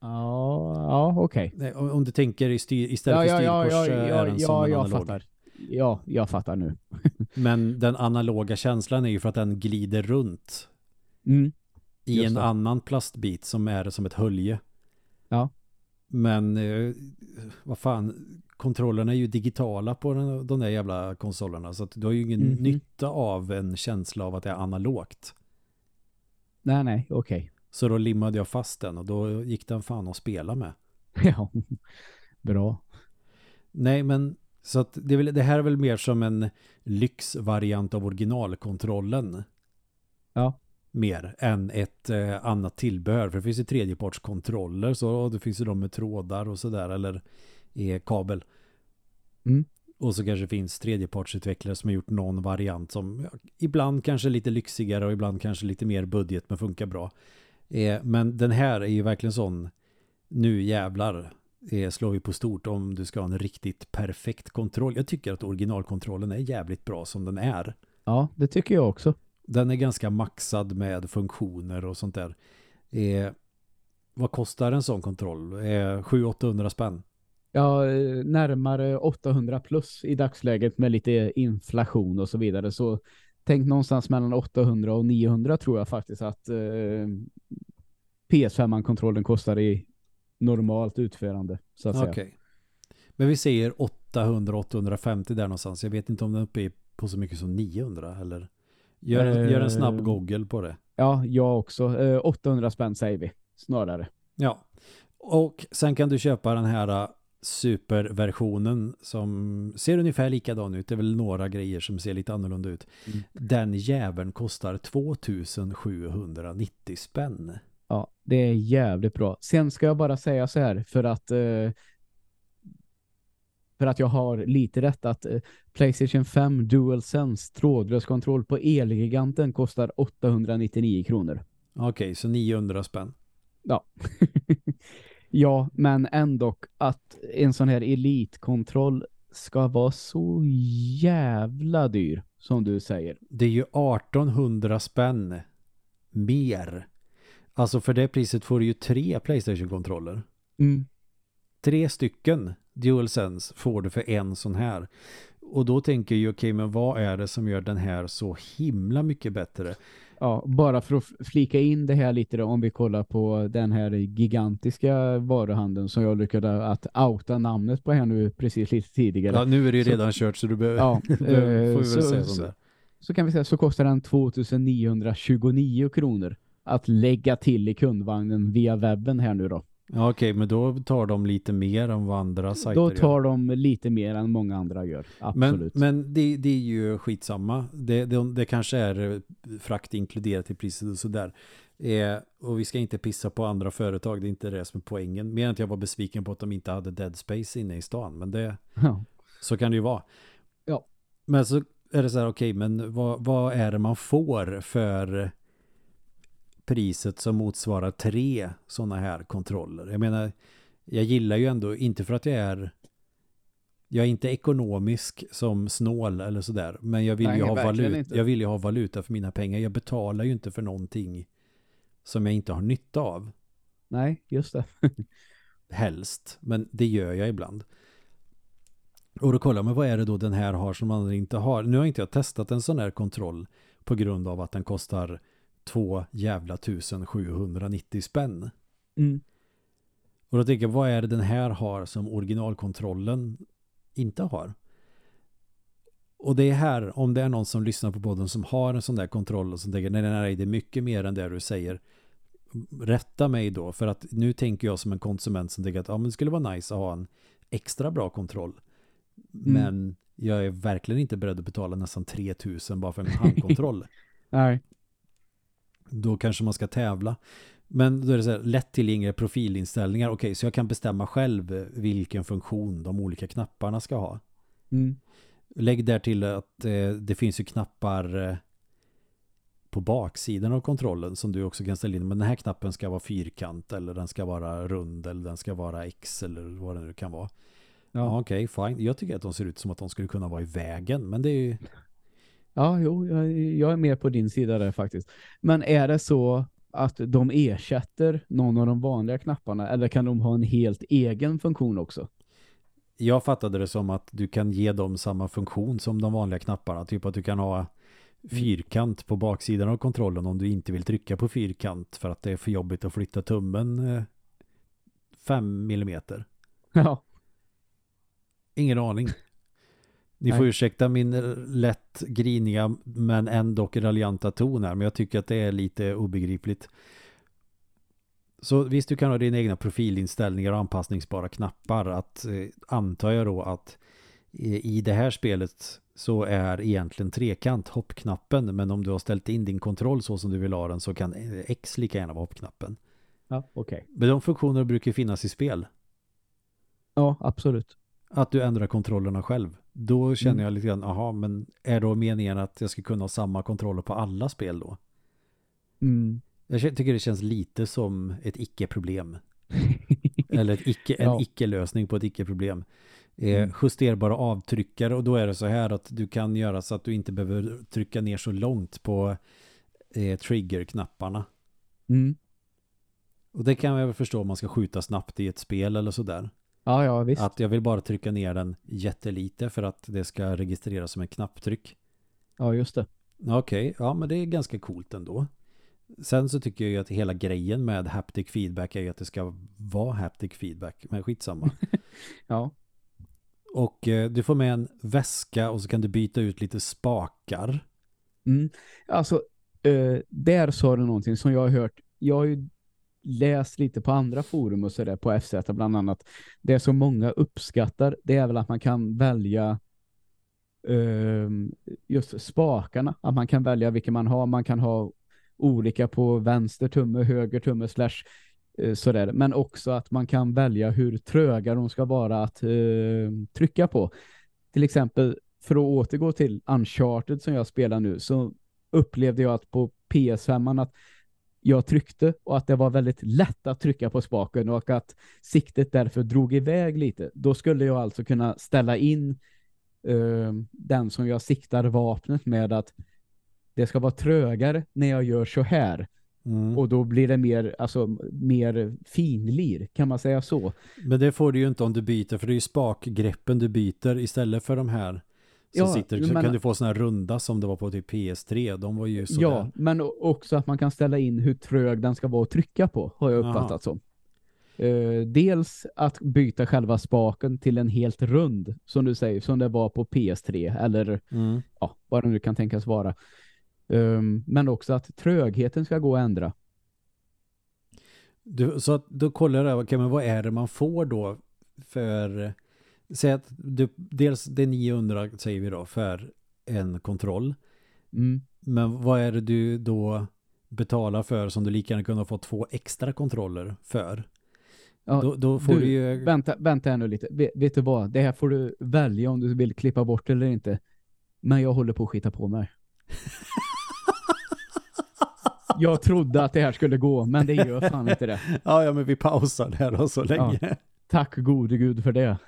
Ja, ja okej. Okay. Om du tänker i styr, istället ja, för styrkors ja, ja, ja, är den som ja, jag analog. Fattar. Ja, jag fattar nu. Men den analoga känslan är ju för att den glider runt mm. i en annan plastbit som är som ett hölje. Ja. Men eh, vad fan, kontrollerna är ju digitala på den, de där jävla konsolerna så att du har ju ingen mm nytta av en känsla av att det är analogt. Nej, nej, okej. Okay. Så då limmade jag fast den och då gick den fan att spela med. Ja, bra. Nej, men Så att det, är väl, det här är väl mer som en lyxvariant av originalkontrollen. Ja. Mer än ett eh, annat tillbehör. För det finns ju tredjepartskontroller. Så det finns ju de med trådar och sådär. Eller eh, kabel. Mm. Och så kanske finns tredjepartsutvecklare som har gjort någon variant som ja, ibland kanske lite lyxigare och ibland kanske lite mer budget men funkar bra. Eh, men den här är ju verkligen sån nu jävlar eh, slår vi på stort om du ska ha en riktigt perfekt kontroll. Jag tycker att originalkontrollen är jävligt bra som den är. Ja, det tycker jag också. Den är ganska maxad med funktioner och sånt där. Eh, vad kostar en sån kontroll? Eh, 700-800 spänn? Ja, eh, närmare 800 plus i dagsläget med lite inflation och så vidare. Så tänk någonstans mellan 800 och 900 tror jag faktiskt att eh, PS5-kontrollen kostar i normalt utförande. Så att säga. Okej. Men vi säger 800-850 där någonstans. Jag vet inte om den är uppe på så mycket som 900 eller gör, Eh, gör en snabb google på det. Ja, jag också. Eh, 800 spänn säger vi snarare. Ja. Och sen kan du köpa den här superversionen som ser ungefär likadan ut. Det är väl några grejer som ser lite annorlunda ut. Mm. Den jäveln kostar 2790 spänn. Ja, det är jävligt bra. Sen ska jag bara säga så här för att eh, för att jag har lite rätt att eh, PlayStation 5 DualSense trådlös kontroll på Elgiganten kostar 899 kronor. Okej, så 900 spänn. Ja. ja, men ändå att en sån här elitkontroll ska vara så jävla dyr som du säger. Det är ju 1800 spänn mer. Alltså för det priset får du ju tre Playstation-kontroller. Mm. Tre stycken DualSense får du för en sån här. Och då tänker jag, okej, men vad är det som gör den här så himla mycket bättre? Ja, bara för att flika in det här lite då, om vi kollar på den här gigantiska varuhandeln som jag lyckades att outa namnet på här nu precis lite tidigare. Ja, nu är det ju Så- redan kört så du behöver, Ja, behöver- eh, får vi väl så- säga så- sånt där. så kan vi säga så kostar den 2929 kronor att lägga till i kundvagnen via webben här nu då. Ja, okej, men då tar de lite mer än vad andra sajter Då gör. tar de lite mer än många andra gör. Men, Absolut. men det, det är ju skitsamma. Det, det, det kanske är eh, frakt inkluderat i priset och sådär. Eh, och vi ska inte pissa på andra företag, det är inte det som är poängen. Mer än att jag var besviken på att de inte hade Dead Space inne i stan. Men det, ja. så kan det ju vara. Ja. Men så är det så här, okej, men vad, vad är det man får för priset som motsvarar tre sådana här kontroller? Jag menar, jag gillar ju ändå, inte för att jag är jag är inte ekonomisk som snål eller sådär, men jag vill, Nej, ju ha valuta, inte. jag vill ju ha valuta för mina pengar. Jag betalar ju inte för någonting som jag inte har nytta av Nej, just det. helst, men det gör jag ibland. Och då kollar man vad är det då den här har som andra inte har. Nu har inte jag testat en sån här kontroll på grund av att den kostar två jävla 1790 spänn. Mm. Och då tänker jag, vad är det den här har som originalkontrollen inte har? Och det är här, om det är någon som lyssnar på podden som har en sån där kontroll och som tänker, nej, nej, nej, det är mycket mer än det du säger. Rätta mig då, för att nu tänker jag som en konsument som tänker att ja, men det skulle vara nice att ha en extra bra kontroll. Men jag är verkligen inte beredd att betala nästan 3000 bara för en handkontroll. Nej. Då kanske man ska tävla. Men då är det så här, lättillgängliga profilinställningar. Okej, så jag kan bestämma själv vilken funktion de olika knapparna ska ha. Mm. Lägg där till att eh, det finns ju knappar eh, på baksidan av kontrollen som du också kan ställa in. Men den här knappen ska vara fyrkant eller den ska vara rund eller den ska vara X eller vad det nu kan vara. Ja, Ja. okej, fine. Jag tycker att de ser ut som att de skulle kunna vara i vägen, men det är ju... Ja, jo, jag, jag är med på din sida där faktiskt. Men är det så att de ersätter någon av de vanliga knapparna eller kan de ha en helt egen funktion också? Jag fattade det som att du kan ge dem samma funktion som de vanliga knapparna. Typ att du kan ha fyrkant på baksidan av kontrollen om du inte vill trycka på fyrkant för att det är för jobbigt att flytta tummen eh, fem millimeter. Ja. Ingen aning. Ni får Nej. ursäkta min eh, lätt griniga men ändå raljanta ton här men jag tycker att det är lite obegripligt. Så visst du kan ha dina egna profilinställningar och anpassningsbara knappar att eh, antar jag då att i det här spelet så är egentligen trekant hoppknappen men om du har ställt in din kontroll så som du vill ha den så kan X lika gärna vara hoppknappen. Ja, okej. Okay. Men de funktioner brukar finnas i spel. Ja, absolut. Att du ändrar kontrollerna själv. Då känner mm. jag lite grann, aha, men är då meningen att jag ska kunna ha samma kontroller på alla spel då? Mm. Jag tycker det känns lite som ett icke-problem. Eller ett icke, en ja. icke-lösning på ett icke-problem. Eh, mm. Justerbara avtryckare och då är det så här att du kan göra så att du inte behöver trycka ner så långt på eh, trigger-knapparna. Mm. Och det kan jag väl förstå om man ska skjuta snabbt i ett spel eller sådär. Ja, ja, visst. Att jag vill bara trycka ner den jättelite för att det ska registreras som en knapptryck. Ja, just det. Okej, okay. ja men det är ganska coolt ändå. Sen så tycker jag ju att hela grejen med haptic feedback är ju att det ska vara haptic feedback. Men skitsamma. ja. Och eh, du får med en väska och så kan du byta ut lite spakar. Mm. Alltså, eh, där sa du någonting som jag har hört. Jag har ju läst lite på andra forum och sådär på FZ bland annat. Det som många uppskattar det är väl att man kan välja eh, just spakarna. Att man kan välja vilka man har. Man kan ha olika på vänster tumme, höger tumme slash eh, sådär. Men också att man kan välja hur tröga de ska vara att eh, trycka på. Till exempel för att återgå till Uncharted som jag spelar nu så upplevde jag att på PS5 att jag tryckte och att det var väldigt lätt att trycka på spaken och att siktet därför drog iväg lite. Då skulle jag alltså kunna ställa in uh, den som jag siktar vapnet med att det ska vara trögare när jag gör så här. Mm. Och då blir det mer, alltså, mer finlir, kan man säga så. Men det får du ju inte om du byter, för det är ju spakgreppen du byter istället för de här som ja, sitter. Så men, kan du få sådana här runda som det var på typ PS3. De var ju sådär. Ja, men också att man kan ställa in hur trög den ska vara att trycka på, har jag uppfattat Aha. som. Uh, dels att byta själva spaken till en helt rund, som du säger, som det var på PS3, eller mm. ja, vad det nu kan tänkas vara. Um, men också att trögheten ska gå att ändra. Du, så att då kollar jag, okay, men vad är det man får då för, säg att du, dels det är 900 säger vi då för en kontroll. Mm. Men vad är det du då betalar för som du lika gärna kunde få två extra kontroller för? Ja, då, då får du, du ju... Vänta, vänta nu lite. Vet, vet, du vad? Det här får du välja om du vill klippa bort eller inte. Men jag håller på att skita på mig. jag trodde att det här skulle gå, men det gör fan inte det. Ja, ja men vi pausar här då så länge. Ja. Tack gode gud för det.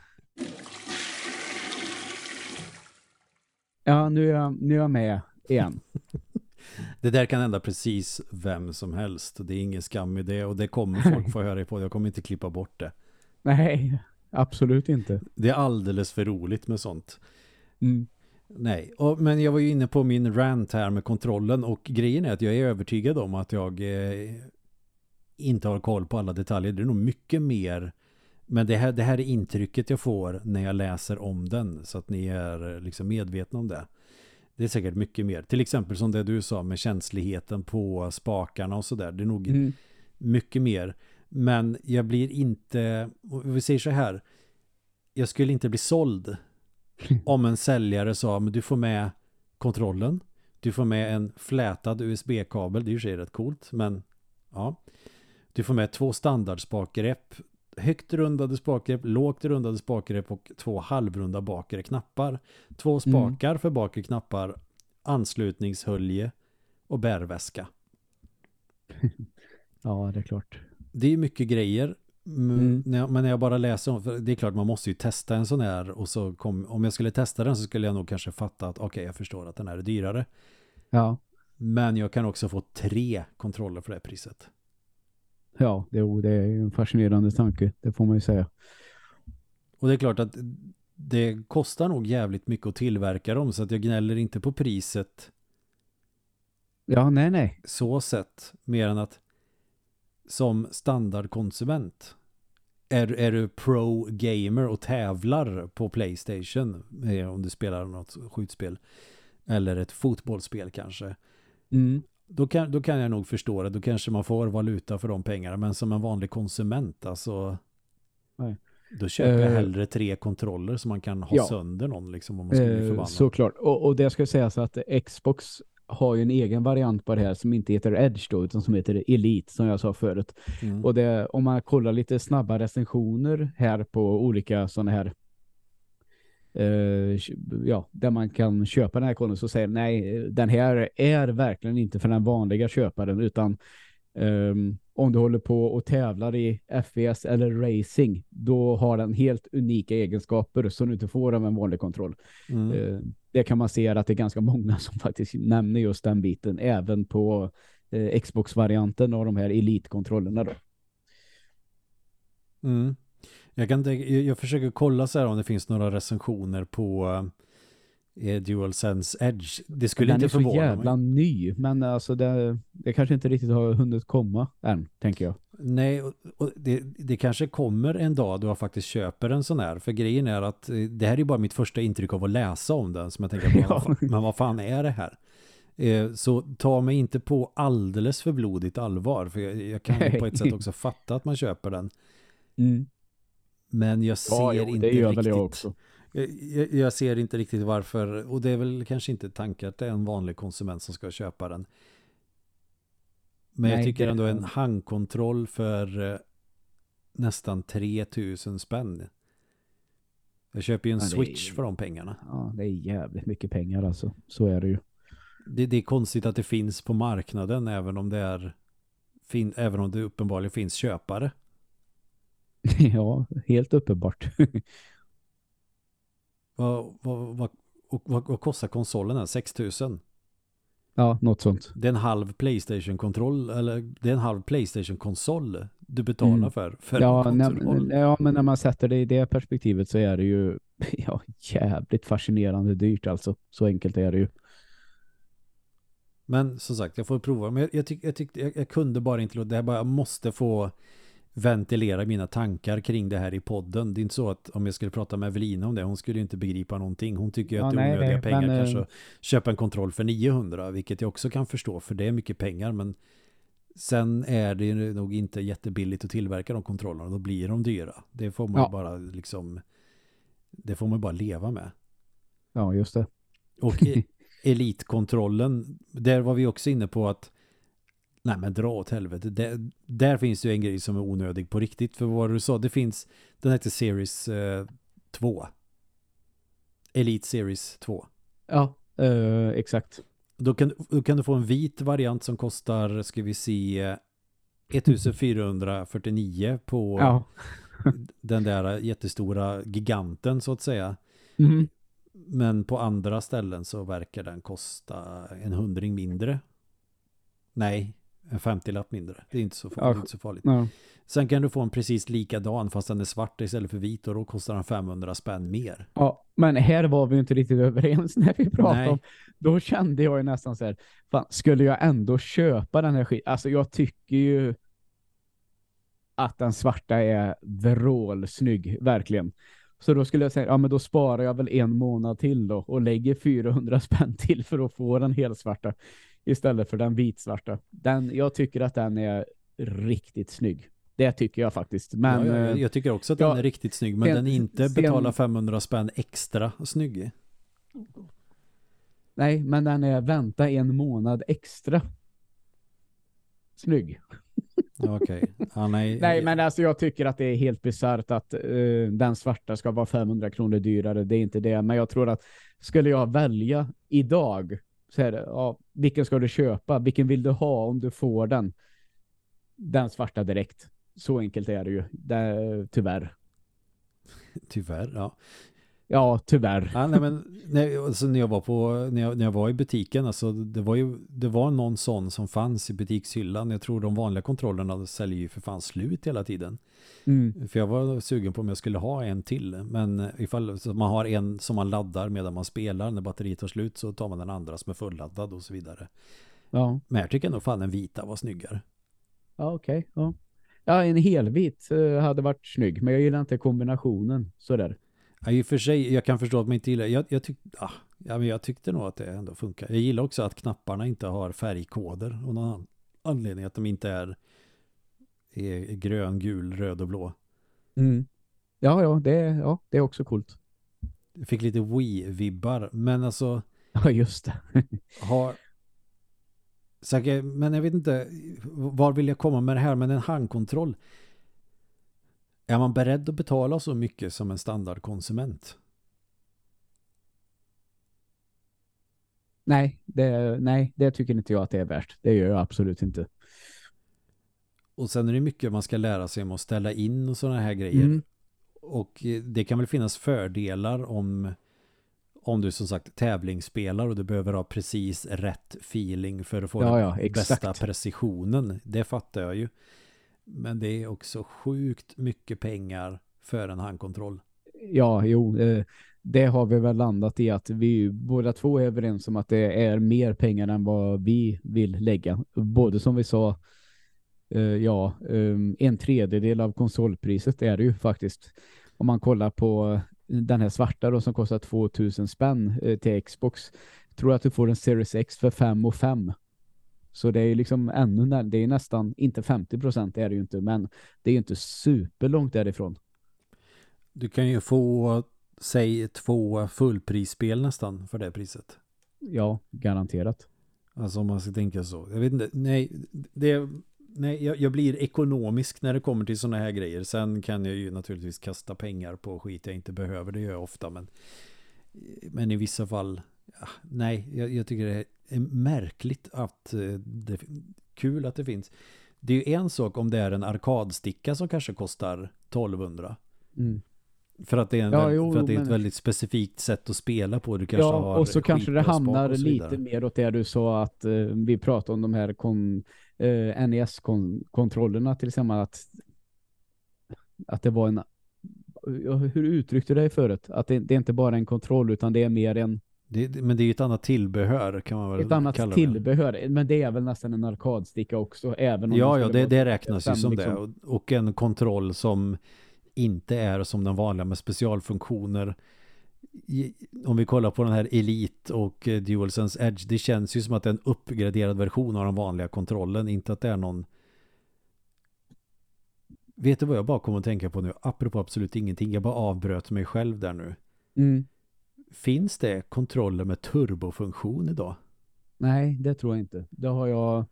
Ja, nu är jag, nu är jag med igen. Det där kan hända precis vem som helst. Det är ingen skam i det och det kommer folk få höra på. Jag kommer inte klippa bort det. Nej, absolut inte. Det är alldeles för roligt med sånt. Mm. Nej, och, men jag var ju inne på min rant här med kontrollen och grejen är att jag är övertygad om att jag eh, inte har koll på alla detaljer. Det är nog mycket mer men det här, det här är intrycket jag får när jag läser om den så att ni är liksom medvetna om det. Det är säkert mycket mer. Till exempel som det du sa med känsligheten på spakarna och sådär. Det är nog mm. mycket mer. Men jag blir inte, vi säger så här, jag skulle inte bli såld om en säljare sa men du får med kontrollen, du får med en flätad USB-kabel, det är ju sig rätt coolt, men ja. Du får med två standardspakgrepp, högt rundade spakgrepp, lågt rundade spakgrepp och två halvrunda bakre knappar. Två mm. spakar mm. för bakre knappar, anslutningshölje och bärväska. ja, det är klart. Det är mycket grejer Mm. Men när jag bara läser om, det är klart man måste ju testa en sån här och så kom, om jag skulle testa den så skulle jag nog kanske fatta att okej okay, jag förstår att den här är dyrare. Ja. Men jag kan också få tre kontroller för det priset. Ja, det, det är en fascinerande tanke, det får man ju säga. Och det är klart att det kostar nog jävligt mycket att tillverka dem så att jag gnäller inte på priset. Ja, nej, nej. Så sett, mer än att som standardkonsument är, är du pro-gamer och tävlar på Playstation eh, om du spelar något skjutspel eller ett fotbollsspel kanske mm. Då, kan, då kan jag nog förstå det då kanske man får valuta för de pengarna men som en vanlig konsument alltså Nej. Då köper jag hellre tre kontroller så man kan ha ja. sönder någon liksom om man skulle bli förbannad. Såklart. Och, och det ska sägas att Xbox har ju en egen variant på det här som inte heter Edge då, utan som heter Elite som jag sa förut. Mm. Och det, om man kollar lite snabba recensioner här på olika sådana här uh, ja, där man kan köpa den här koden så säger nej, den här är verkligen inte för den vanliga köparen utan um, om du håller på och tävlar i FPS eller racing, då har den helt unika egenskaper som du inte får av en vanlig kontroll. Mm. Uh, det kan man se att det är ganska många som faktiskt nämner just den biten, även på uh, Xbox-varianten av de här Elite-kontrollerna då. Mm. Jag, kan, jag försöker kolla så här om det finns några recensioner på eh, DualSense Edge. Det skulle inte förvåna mig. Den är så jävla mig. ny, men alltså det, det kanske inte riktigt har hunnit komma än, tänker jag. Nej, och det, det kanske kommer en dag då jag faktiskt köper en sån här. För grejen är att eh, det här är bara mitt första intryck av att läsa om den. Som jag tänker, ja. men vad fan är det här? Eh, så ta mig inte på alldeles för blodigt allvar. För jag, jag kan på ett sätt också fatta att man köper den. Mm. Men jag ser ja, jo, inte det gör riktigt. Jag, också. Jag, jag, ser inte riktigt varför. Och det är väl kanske inte tanken att det är en vanlig konsument som ska köpa den. Men Nej, jag tycker ändå en handkontroll för eh, nästan 3000 spänn. Jag köper ju en ja, Switch är, för de pengarna. Ja, det är jävligt mycket pengar alltså. Så är det ju. Det, det är konstigt att det finns på marknaden även om det är fin, även om det uppenbarligen finns köpare. ja, helt uppenbart. vad, vad, vad, vad, vad kostar konsolen här? 6000? Ja, något sånt. Det är en halv Playstation-kontroll eller det är en halv Playstation-konsol du betalar mm. för. för ja, när, ja, men när man sätter det i det perspektivet så är det ju ja, jävligt fascinerande dyrt alltså. Så enkelt är det ju. Men som sagt, jag får prova. Men jag, jag, tyck, jag, tyck, jag, jag kunde bara inte låta det här bara, jag måste få ventilera mina tankar kring det här i podden. Det är inte så att om jag skulle prata med Evelina om det, hon skulle inte begripa någonting. Hon tycker ju ja, att det är onödiga nej, pengar men, kanske eh, köpa en kontroll för 900, vilket jag också kan förstå, för det är mycket pengar, men sen är det nog inte jättebilligt att tillverka de kontrollerna, då blir de dyra. Det får man ja. bara liksom, det får man bara leva med. Ja, just det. Och e- elitkontrollen, där var vi också inne på att Nej men dra åt helvete. Där, där finns ju en grej som är onödig på riktigt. För vad du sa, det finns, den heter Series eh, 2. Elite Series 2. Ja, eh, exakt. Då kan, då kan du få en vit variant som kostar, ska vi se, 1449 på ja. den där jättestora giganten så att säga. Mm. Men på andra ställen så verkar den kosta en hundring mindre. Nej, en 50-lapp mindre. Det är inte så farligt. Ja. Inte så farligt. Ja. Sen kan du få en precis likadan fast den är svart istället för vit och då kostar den 500 spänn mer. Ja, men här var vi inte riktigt överens när vi pratade Nej. om. Då kände jag ju nästan så här, fan, skulle jag ändå köpa den här skiten? Alltså jag tycker ju att den svarta är vrålsnygg, verkligen. Så då skulle jag säga, ja men då sparar jag väl en månad till då och lägger 400 spänn till för att få den helt svarta istället för den vitsvarta. Den, jag tycker att den är riktigt snygg. Det tycker jag faktiskt. Men, ja, jag, jag tycker också att ja, den är riktigt snygg. Men sen, den är inte betala 500 spänn extra snygg. Nej, men den är vänta en månad extra snygg. Okej. Okay. Ah, nej. nej, men alltså jag tycker att det är helt bisarrt att uh, den svarta ska vara 500 kronor dyrare. Det är inte det. Men jag tror att skulle jag välja idag så här, ja, vilken ska du köpa? Vilken vill du ha om du får den? Den svarta direkt. Så enkelt är det ju. Det, tyvärr. Tyvärr, ja. Ja, tyvärr. Ja, nej, men, nej, alltså, när, jag var på, när, jag, när jag var i butiken, alltså, det, var ju, det var någon sån som fanns i butikshyllan. Jag tror de vanliga kontrollerna säljer ju för fan slut hela tiden. Mm. För jag var sugen på om jag skulle ha en till. Men ifall man har en som man laddar medan man spelar, när batteriet tar slut så tar man den andra som är fulladdad och så vidare. Ja. Men jag tycker nog fan den vita var snyggare. Ja, okej. Okay. Ja. ja, en helvit uh, hade varit snygg. Men jag gillar inte kombinationen sådär. Ja, i och för sig, jag kan förstå att man inte gillar jag, jag, tyck, ah, ja, men jag tyckte nog att det ändå funkar. Jag gillar också att knapparna inte har färgkoder. Och någon anledning att de inte är, är grön, gul, röd och blå. Mm. Ja, ja, det, ja, det är också coolt. Jag fick lite Wii-vibbar, men alltså... Ja, just det. har... Säkert, men jag vet inte, var vill jag komma med det här? Men en handkontroll. Är man beredd att betala så mycket som en standardkonsument? Nej det, nej, det tycker inte jag att det är värt. Det gör jag absolut inte. Och sen är det mycket man ska lära sig om att ställa in och sådana här grejer. Mm. Och det kan väl finnas fördelar om om du som sagt tävlingsspelar och du behöver ha precis rätt feeling för att få ja, ja, den bästa precisionen. Det fattar jag ju. Men det är också sjukt mycket pengar för en handkontroll. Ja, jo, eh, det har vi väl landat i att vi båda två är överens om att det är mer pengar än vad vi vill lägga. Både som vi sa, eh, ja, ehm, en tredjedel av konsolpriset är det ju faktiskt. Om man kollar på eh, den här svarta då som kostar 2000 spänn till Xbox. Tror att du får en Series X för 5 och 5. Så det är liksom ännu det är nästan, inte 50% är det ju inte, men det är ju inte superlångt därifrån. Du kan ju få, säg två fullprisspel nästan för det priset. Ja, garanterat. Alltså om man ska tänka så. Jag vet inte, nej, det, nej jag, jag blir ekonomisk när det kommer till sådana här grejer. Sen kan jag ju naturligtvis kasta pengar på skit jag inte behöver, det gör jag ofta, men, men i vissa fall, ja, nej, jag, jag tycker det är märkligt att eh, det kul att det finns. Det är ju en sak om det är en arkadsticka som kanske kostar 1200. Mm. För att det är, en ja, jo, för att det är ett men... väldigt specifikt sätt att spela på. Du kanske ja, har och så kanske det hamnar lite mer åt det du sa att uh, vi pratade om de här kon, eh, NES-kontrollerna till exempel att, att det var en hur uttryckte du dig förut? Att det, det är inte bara en kontroll utan det är mer en det, men det är ju ett annat tillbehör kan man väl Ett annat tillbehör, det. men det är väl nästan en arkadsticka också. Även om ja, ja det, det räknas ju som liksom. det. Och en kontroll som inte är som den vanliga med specialfunktioner. Om vi kollar på den här Elite och eh, DualSense Edge, det känns ju som att det är en uppgraderad version av den vanliga kontrollen, inte att det är någon Vet du vad jag bara kommer att tänka på nu? Apropå absolut ingenting, jag bara avbröt mig själv där nu. Mm. Finns det kontroller med turbofunktion idag? Nej, det tror jag inte. Det har jag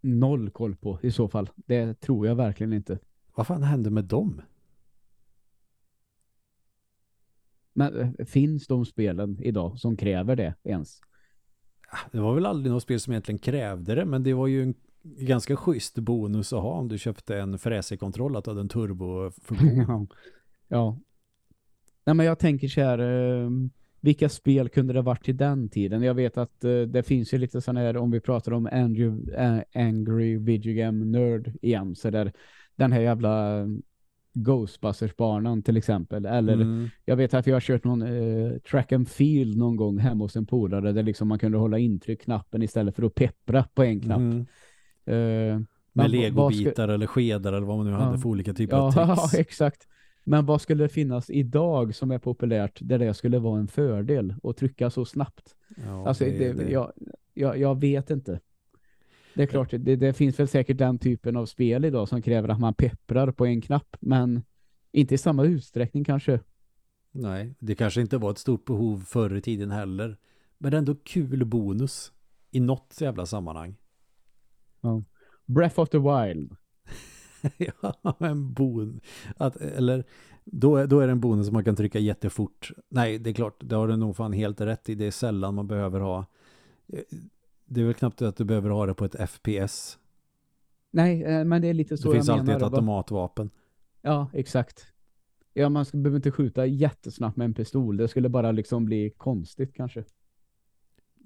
noll koll på i så fall. Det tror jag verkligen inte. Vad fan hände med dem? Men eh, finns de spelen idag som kräver det ens? Det var väl aldrig något spel som egentligen krävde det, men det var ju en ganska schysst bonus att ha om du köpte en fräsekontroll att hade en turbofunktion. ja, Nej men jag tänker så här, eh, vilka spel kunde det varit i den tiden? Jag vet att eh, det finns ju lite sådana här, om vi pratar om Andrew, eh, Angry Video Game Nerd igen, så där den här jävla Ghostbusters-banan till exempel. Eller mm. jag vet att jag har kört någon eh, track and field någon gång hemma hos en polare där liksom man kunde hålla intryck-knappen istället för att peppra på en knapp. Mm. Eh, Med legobitar ska... eller skedar eller vad man nu ja. hade för olika typer ja, av tricks. Ja, exakt. Men vad skulle det finnas idag som är populärt där det skulle vara en fördel att trycka så snabbt? Ja, alltså, det, det. Jag, jag, jag, vet inte. Det är klart, det, det, finns väl säkert den typen av spel idag som kräver att man pepprar på en knapp, men inte i samma utsträckning kanske. Nej, det kanske inte var ett stort behov förr i tiden heller. Men ändå kul bonus i något jävla sammanhang. Ja. Breath of the Wild. ja, en bon. Att, eller då, då är det en bonus som man kan trycka jättefort. Nej, det är klart, det har du nog fan helt rätt i. Det är sällan man behöver ha. Eh, det är väl knappt att du behöver ha det på ett FPS. Nej, eh, men det är lite så Det finns alltid ett automatvapen. Ja, exakt. Ja, man behöver inte skjuta jättesnabbt med en pistol. Det skulle bara liksom bli konstigt kanske.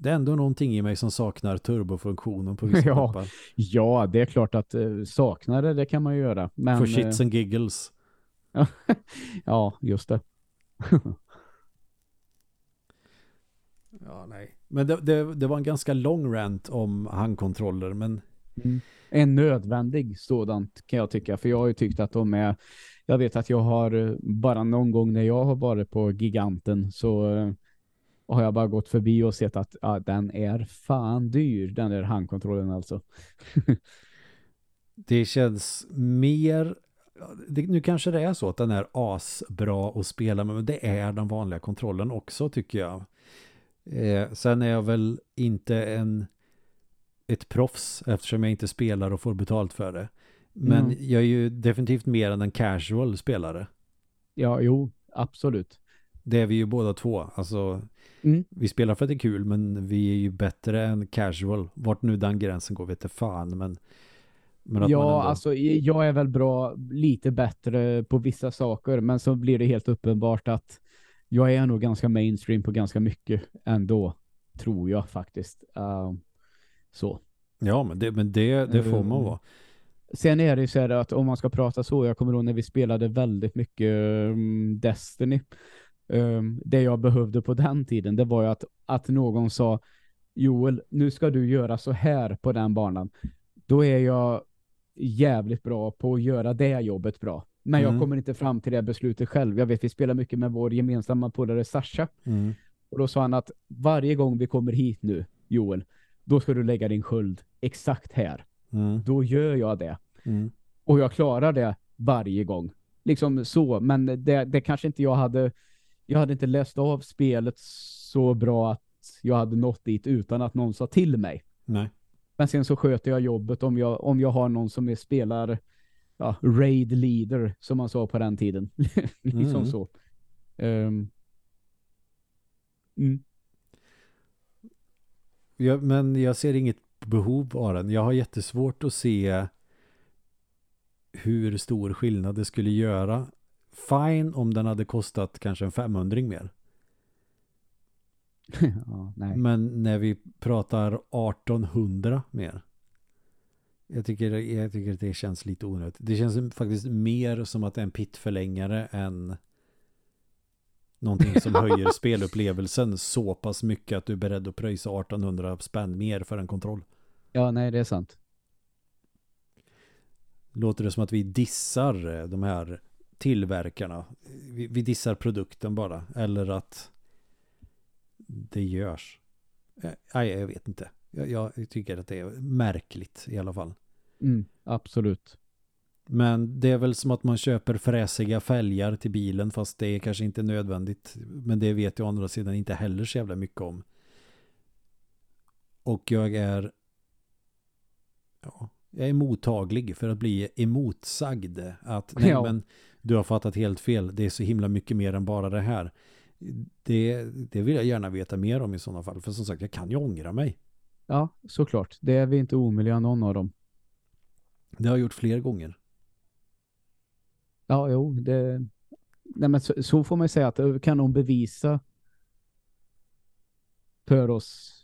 Det är ändå någonting i mig som saknar turbofunktionen på vissa ja, appar. Ja, det är klart att uh, saknar det, det kan man ju göra. Men, For shits uh, and giggles. ja, just det. ja, nej. Men det, det, det, var en ganska lång rant om handkontroller, men... Mm. En nödvändig sådant kan jag tycka, för jag har ju tyckt att de är... Jag vet att jag har eh, bara någon gång när jag har varit på giganten så har jag bara gått förbi och sett att ja, den är fan dyr, den där handkontrollen alltså. det känns mer det, nu kanske det är så att den är asbra att spela med, men det är den vanliga kontrollen också tycker jag. Eh, sen är jag väl inte en ett proffs eftersom jag inte spelar och får betalt för det. Men mm. jag är ju definitivt mer än en casual spelare. Ja, jo, absolut. Det är vi ju båda två. Alltså, mm. vi spelar för att det är kul, men vi är ju bättre än casual. Vart nu den gränsen går vet jag fan, men... men ja, ändå... alltså jag är väl bra, lite bättre på vissa saker, men så blir det helt uppenbart att jag är nog ganska mainstream på ganska mycket ändå, tror jag faktiskt. Uh, så. Ja, men det, men det, det får man vara. Sen är det ju så här att om man ska prata så, jag kommer ihåg när vi spelade väldigt mycket um, Destiny. Um, det jag behövde på den tiden, det var ju att, att någon sa Joel, nu ska du göra så här på den banan. Då är jag jävligt bra på att göra det jobbet bra. Men mm. jag kommer inte fram till det beslutet själv. Jag vet, vi spelar mycket med vår gemensamma polare Sasha. Mm. Och då sa han att varje gång vi kommer hit nu, Joel, då ska du lägga din sköld exakt här. Mm. Då gör jag det. Mm. Och jag klarar det varje gång. Liksom så, men det, det kanske inte jag hade jag hade inte läst av spelet så bra att jag hade nått dit utan att någon sa till mig. Nej. Men sen så sköter jag jobbet om jag, om jag har någon som är spelar ja, raid leader som man sa på den tiden. liksom mm. så. Um, mm. Ja, men jag ser inget behov av den. Jag har jättesvårt att se hur stor skillnad det skulle göra. Fine om den hade kostat kanske en 500 mer. ja, men när vi pratar 1800 mer. Jag tycker, jag tycker att det känns lite onödigt. Det känns faktiskt mer som att det är en pittförlängare än någonting som höjer spelupplevelsen så pass mycket att du är beredd att pröjsa 1800 spänn mer för en kontroll. Ja, nej, det är sant. Låter det som att vi dissar eh, de här tillverkarna. Vi, vi dissar produkten bara. Eller att det görs. Eh, nej, jag vet inte. Jag, jag, tycker att det är märkligt i alla fall. Mm, absolut. Men det är väl som att man köper fräsiga fälgar till bilen fast det är kanske inte nödvändigt. Men det vet jag å andra sidan inte heller så jävla mycket om. Och jag är ja, jag är mottaglig för att bli emotsagd. Att nej ja. men du har fattat helt fel. Det är så himla mycket mer än bara det här. Det, det vill jag gärna veta mer om i sådana fall. För som sagt, jag kan ju ångra mig. Ja, såklart. Det är vi inte omöjliga någon av dem. Det har jag gjort fler gånger. Ja, jo, det... Nej, men så, så får man säga att kan de bevisa för oss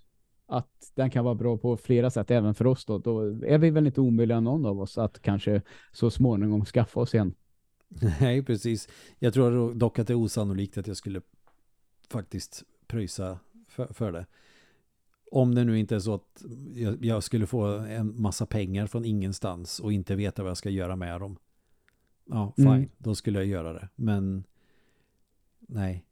att den kan vara bra på flera sätt även för oss då. Då är vi väl inte omöjliga någon av oss att kanske så småningom skaffa oss en. Nej, precis. Jag tror dock att det är osannolikt att jag skulle faktiskt pröjsa för, för det. Om det nu inte är så att jag, jag, skulle få en massa pengar från ingenstans och inte veta vad jag ska göra med dem. Ja, fine. Mm. Då skulle jag göra det. Men nej.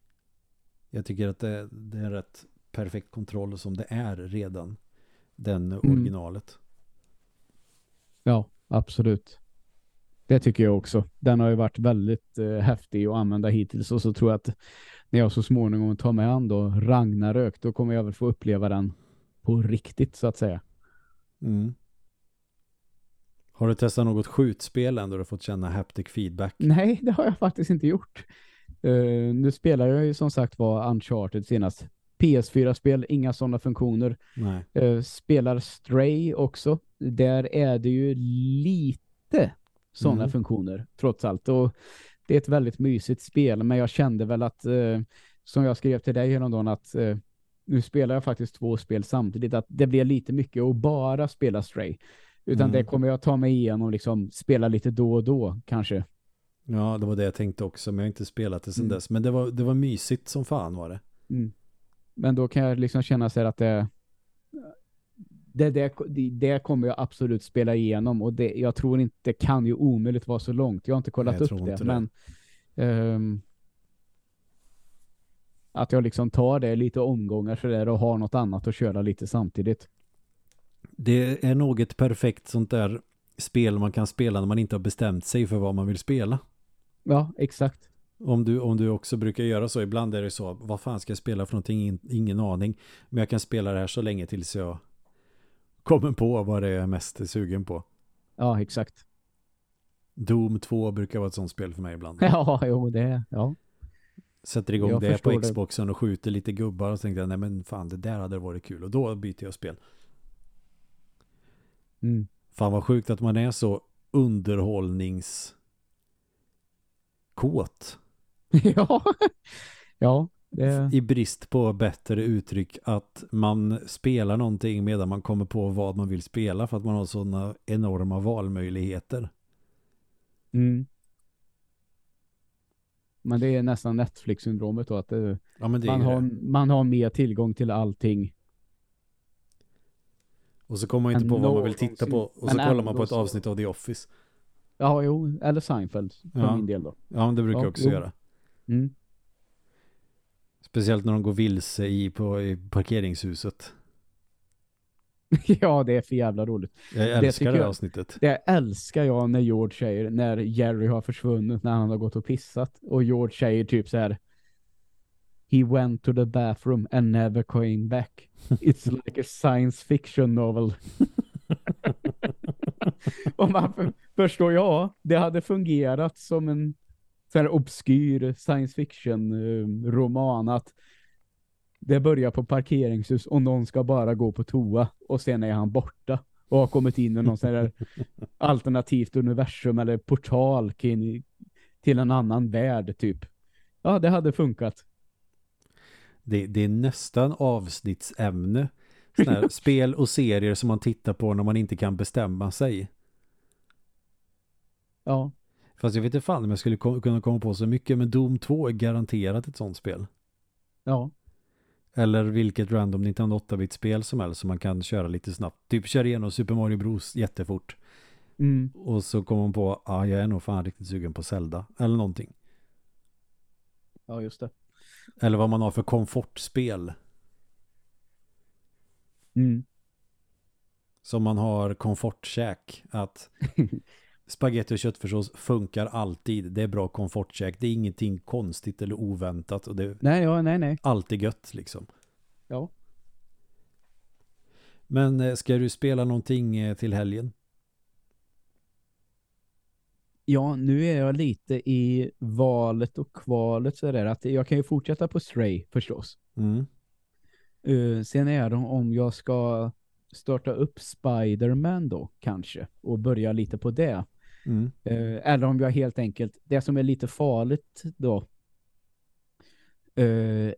Jag tycker att det, det är rätt perfekt kontroll som det är redan. Den mm. originalet. Ja, absolut. Det tycker jag också. Den har ju varit väldigt eh, häftig att använda hittills och så tror jag att när jag så småningom tar mig an då Ragnarök då kommer jag väl få uppleva den på riktigt så att säga. Mm. Har du testat något skjutspel ändå du fått känna haptic feedback? Nej, det har jag faktiskt inte gjort. Uh, nu spelar jag ju som sagt var Uncharted senast. PS4-spel, inga sådana funktioner. Uh, spelar Stray också. Där är det ju lite sådana mm. funktioner, trots allt. Och det är ett väldigt mysigt spel, men jag kände väl att, uh, som jag skrev till dig häromdagen, att uh, nu spelar jag faktiskt två spel samtidigt, att det blir lite mycket att bara spela Stray. Utan mm. det kommer jag ta mig igenom liksom spela lite då och då, kanske. Ja, det var det jag tänkte också, men jag har inte spelat det sedan mm. dess. Men det var, det var mysigt som fan var det. Mm. Men då kan jag liksom känna sig att det, det, det, det kommer jag absolut spela igenom och det, jag tror inte det kan ju omöjligt vara så långt. Jag har inte kollat Nej, upp det, men um, att jag liksom tar det lite omgångar för det och har något annat att köra lite samtidigt. Det är nog ett perfekt sånt där spel man kan spela när man inte har bestämt sig för vad man vill spela. Ja, exakt. Om du, om du också brukar göra så, ibland är det så, vad fan ska jag spela för någonting, ingen aning. Men jag kan spela det här så länge tills jag kommer på vad det är mest sugen på. Ja, exakt. Doom 2 brukar vara ett sånt spel för mig ibland. Ja, jo, det är, ja. Sätter igång Jag det på förstår det. Xboxen och skjuter lite gubbar och så tänkte jag, nej men fan det där hade varit kul. Och då byter jag spel. Mm. Fan vad sjukt att man är så underhållningskåt. ja. ja, det, I brist på bättre uttryck att man spelar någonting medan man kommer på vad man vill spela för att man har sådana enorma valmöjligheter. mm. Men det är nästan Netflix-syndromet då, att det, Ja men det man, har, det. man har mer tillgång till allting. Och så kommer man inte än på vad man vill titta på. Och så kollar man på ett så- avsnitt av The Office. Ja, jo, eller Seinfeld för Ja. min del då. Ja men det brukar Ja, jag också jo. göra. Mm. Speciellt när de går vilse i, på, i parkeringshuset. ja, det är för jävla roligt. Jag Det älskar tycker det, jag- avsnittet. Det älskar jag när George säger, när Jerry har försvunnit, när han har gått och pissat. Och George säger typ så här. He went to the bathroom and never came back. It's like a science fiction novel. och man för, förstår jag, det hade fungerat som en så här obskyr science fiction eh, roman att det börjar på parkeringshus och någon ska bara gå på toa och sen är han borta och har kommit in i någon sån här alternativt universum eller portal till, en annan värld typ. Ja, det hade funkat. Det, det är nästan avsnittsämne. Såna spel och serier som man tittar på när man inte kan bestämma sig. Ja, Fast jag vet inte fan om jag skulle ko- kunna komma på så mycket. Men Doom 2 är garanterat ett sånt spel. ja, Eller vilket random Nintendo 8-bit-spel som helst som man kan köra lite snabbt. Typ köra igenom Super Mario Bros jättefort. mm, Och så kommer man på, ja ah, jag är nog fan riktigt sugen på Zelda. Eller någonting. ja just det. Eller vad man har för komfortspel. Mm. Som man har komfortkäk. Att spaghetti och köttfärssås funkar alltid. Det är bra komfortkäk. Det är ingenting konstigt eller oväntat. Och det är Nej, ja, nej, nej. alltid gött liksom. Ja. Men eh, ska du spela någonting eh, till helgen? Ja, nu är jag lite i valet och kvalet så där att jag kan ju fortsätta på Stray förstås. Mm. Uh, sen är det om jag ska starta upp Spider-Man då kanske och börja lite på det. Mm. Eh, eller om jag helt enkelt, det som är lite farligt då, eh,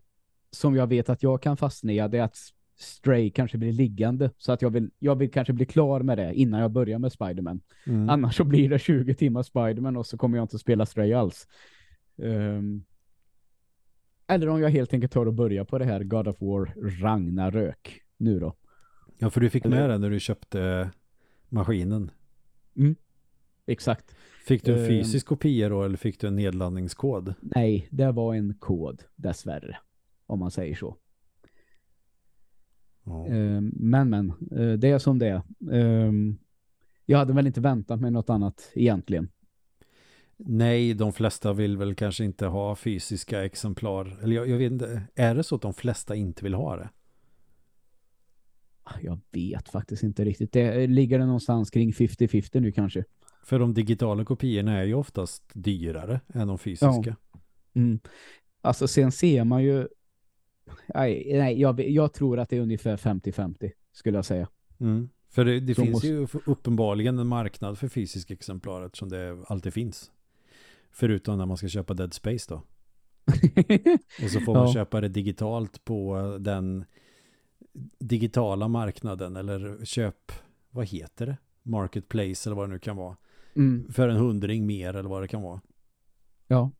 som jag vet att jag kan fastna i, det är att Stray kanske blir liggande. Så att jag vill, jag vill kanske bli klar med det innan jag börjar med Spider-Man. Mm. Annars så blir det 20 timmar Spider-Man och så kommer jag inte spela Stray alls. Ehm, eller om jag helt enkelt tar och börjar på det här God of War Ragnarök nu då. Ja, för du fick Eller- med den när du köpte maskinen. Exakt. Fick du en Ehm. fysisk kopia då eller fick du en nedladdningskod? Nej, det var en kod dessvärre. Om man säger så. Ja. Ehm, men men, eh, det är som det är. Ehm, jag hade väl inte väntat mig något annat egentligen. Nej, de flesta vill väl kanske inte ha fysiska exemplar. Eller jag, jag vet inte, är det så att de flesta inte vill ha det? Jag vet faktiskt inte riktigt. Det ligger det någonstans kring 50-50 nu kanske. För de digitala kopiorna är ju oftast dyrare än de fysiska. Mm. Alltså sen ser man ju nej, nej jag, jag tror att det är ungefär 50-50 skulle jag säga. Mm. För det, det finns måste- ju uppenbarligen en marknad för fysiska exemplar eftersom det alltid finns. Förutom när man ska köpa Dead Space då. Och så får man Ja. köpa det digitalt på den digitala marknaden eller köp, vad heter det? Marketplace eller vad det nu kan vara. Mm. För en hundring mer eller vad det kan vara. Ja.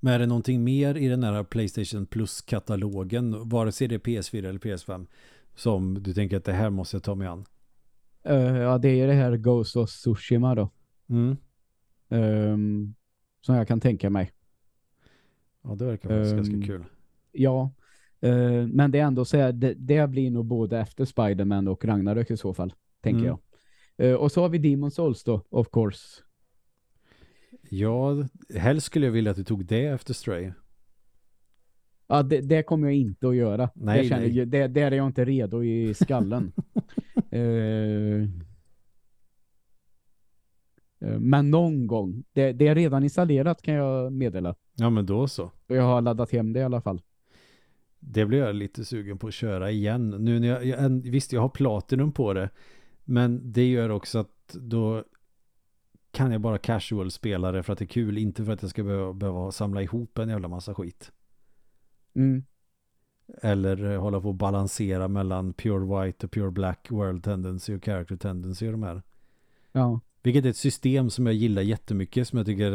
Men är det någonting mer i den här Playstation Plus-katalogen, vare sig det är PS4 eller PS5, som du tänker att det här måste jag ta mig an? Eh, ja, det är det här Ghost of Tsushima då. Mm. Ehm, som jag kan tänka mig. Ja, det verkar faktiskt Ehm, ganska kul. Ja, eh, men det är ändå så här, det, det blir nog både efter Spider-Man och Ragnarök i så fall, tänker Mm. jag. Uh, och så har vi Demon Souls då, of course. Ja, helst skulle jag vilja att du tog det efter Stray. Ja, det, det kommer jag inte att göra. Nej, det, känner, nej. Det, där är jag inte redo i skallen. uh, men någon gång. Det, det, är redan installerat kan jag meddela. Ja, men då så. Jag har laddat hem det i alla fall. Det blir jag lite sugen på att köra igen. Nu när jag, jag visst jag har platinum på det. Men det gör också att då kan jag bara casual spela det för att det är kul. Inte för att jag ska behöva, behöva samla ihop en jävla massa skit. Mm. Eller hålla på att balansera mellan pure white och pure black world tendency och character tendency och de här. Ja. Vilket är ett system som jag gillar jättemycket. Som jag tycker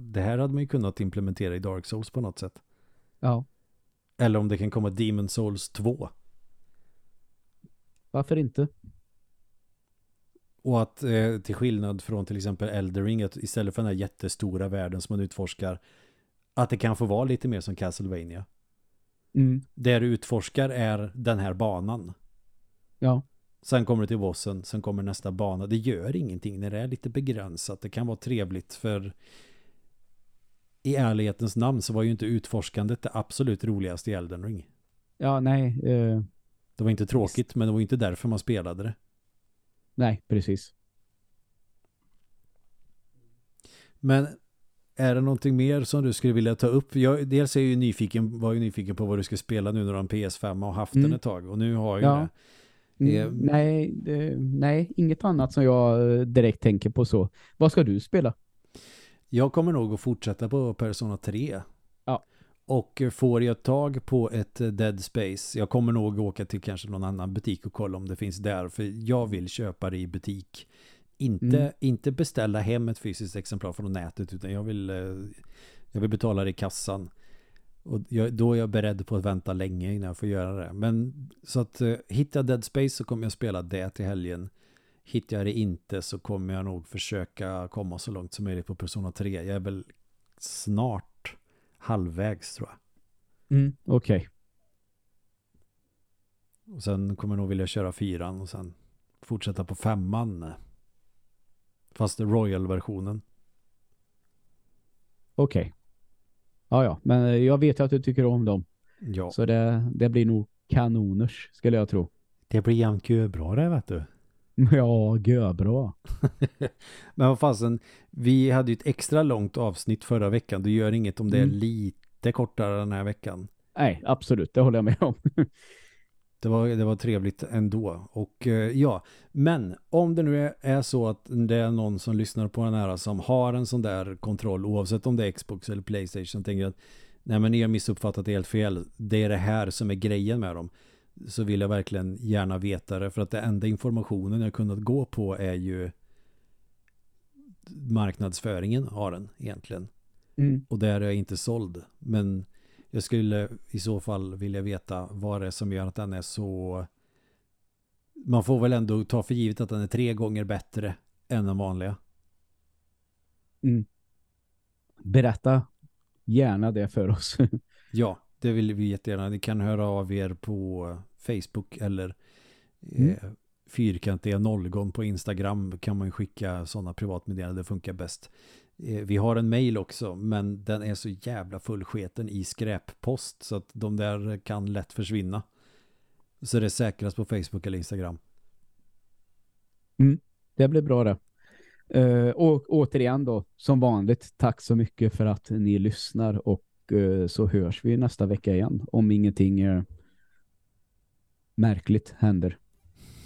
det här hade man ju kunnat implementera i Dark Souls på något sätt. Ja. Eller om det kan komma Demon Souls 2. Varför inte? Och att eh, till skillnad från till exempel Eldering att istället för den här jättestora världen som man utforskar att det kan få vara lite mer som Castlevania. Mm. Det du utforskar är den här banan. Ja. Sen kommer du till bossen, sen kommer nästa bana. Det gör ingenting när det är lite begränsat. Det kan vara trevligt för i ärlighetens namn så var ju inte utforskandet det absolut roligaste i Elden Ring. Ja, nej. Eh, det var inte tråkigt, men det var inte därför man spelade det. Nej, precis. Men är det någonting mer som du skulle vilja ta upp? Jag, dels är jag ju nyfiken, var ju nyfiken på vad du ska spela nu när du har en PS5 och haft mm. den ett tag. Och nu har jag ja. det. Mm, nej, det, nej, inget annat som jag eh, direkt tänker på så. Vad ska du spela? Jag kommer nog att fortsätta på Persona 3. Och får jag tag på ett eh, Dead Space, jag kommer nog åka till kanske någon annan butik och kolla om det finns där. För jag vill köpa det i butik. Inte, mm. inte beställa hem ett fysiskt exemplar från nätet utan jag vill, eh, jag vill betala det i kassan. Och jag, då är jag beredd på att vänta länge innan jag får göra det. Men så att uh, hittar Dead Space så kommer jag spela det till helgen. Hittar jag det inte så kommer jag nog försöka komma så långt som möjligt på Persona 3. Jag är väl snart halvvägs tror jag. Mm, Okej. Okay. Och sen kommer jag nog vilja köra fyran och sen fortsätta på femman. Fast Royal-versionen. Okej. Okay. Ja, ja. Men jag vet ju att du tycker om dem. Ja. Så det, det blir nog kanoners, skulle jag tro. Det blir jämt bra det, vet du. Ja, bra. Men vad fasen, vi hade ju ett extra långt avsnitt förra veckan. Det gör inget om det mm. är lite kortare den här veckan. Nej, absolut. Det håller jag med om. det, var, det var trevligt ändå. Och eh, ja, men om det nu är, är, så att det är någon som lyssnar på den här som har en sån där kontroll, oavsett om det är Xbox eller Playstation, tänker att nej men ni har missuppfattat det helt fel. Det är det här som är grejen med dem så vill jag verkligen gärna veta det för att det enda informationen jag kunnat gå på är ju marknadsföringen av den egentligen. Mm. Och där är jag inte såld. Men jag skulle i så fall vilja veta vad det är som gör att den är så man får väl ändå ta för givet att den är tre gånger bättre än den vanliga. Mm. Berätta gärna det för oss. ja, det vill vi jättegärna. Ni kan höra av er på Facebook eller mm. eh, fyrkantiga nollgång på Instagram kan man skicka sådana privatmeddelanden. Det funkar bäst. Eh, vi har en mail också men den är så jävla fullsketen i skräppost så att de där kan lätt försvinna. Så det är säkrast på Facebook eller Instagram. Mm, det blir bra det. Uh, och återigen då, som vanligt, tack så mycket för att ni lyssnar och så hörs vi nästa vecka igen om ingenting uh, märkligt händer.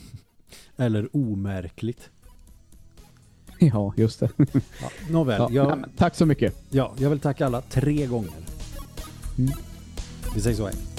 Eller omärkligt. Ja, just det. Ja, nåväl. Ja, jag, tack så mycket. Ja, jag vill tacka alla tre gånger. Mm. Vi säger så här.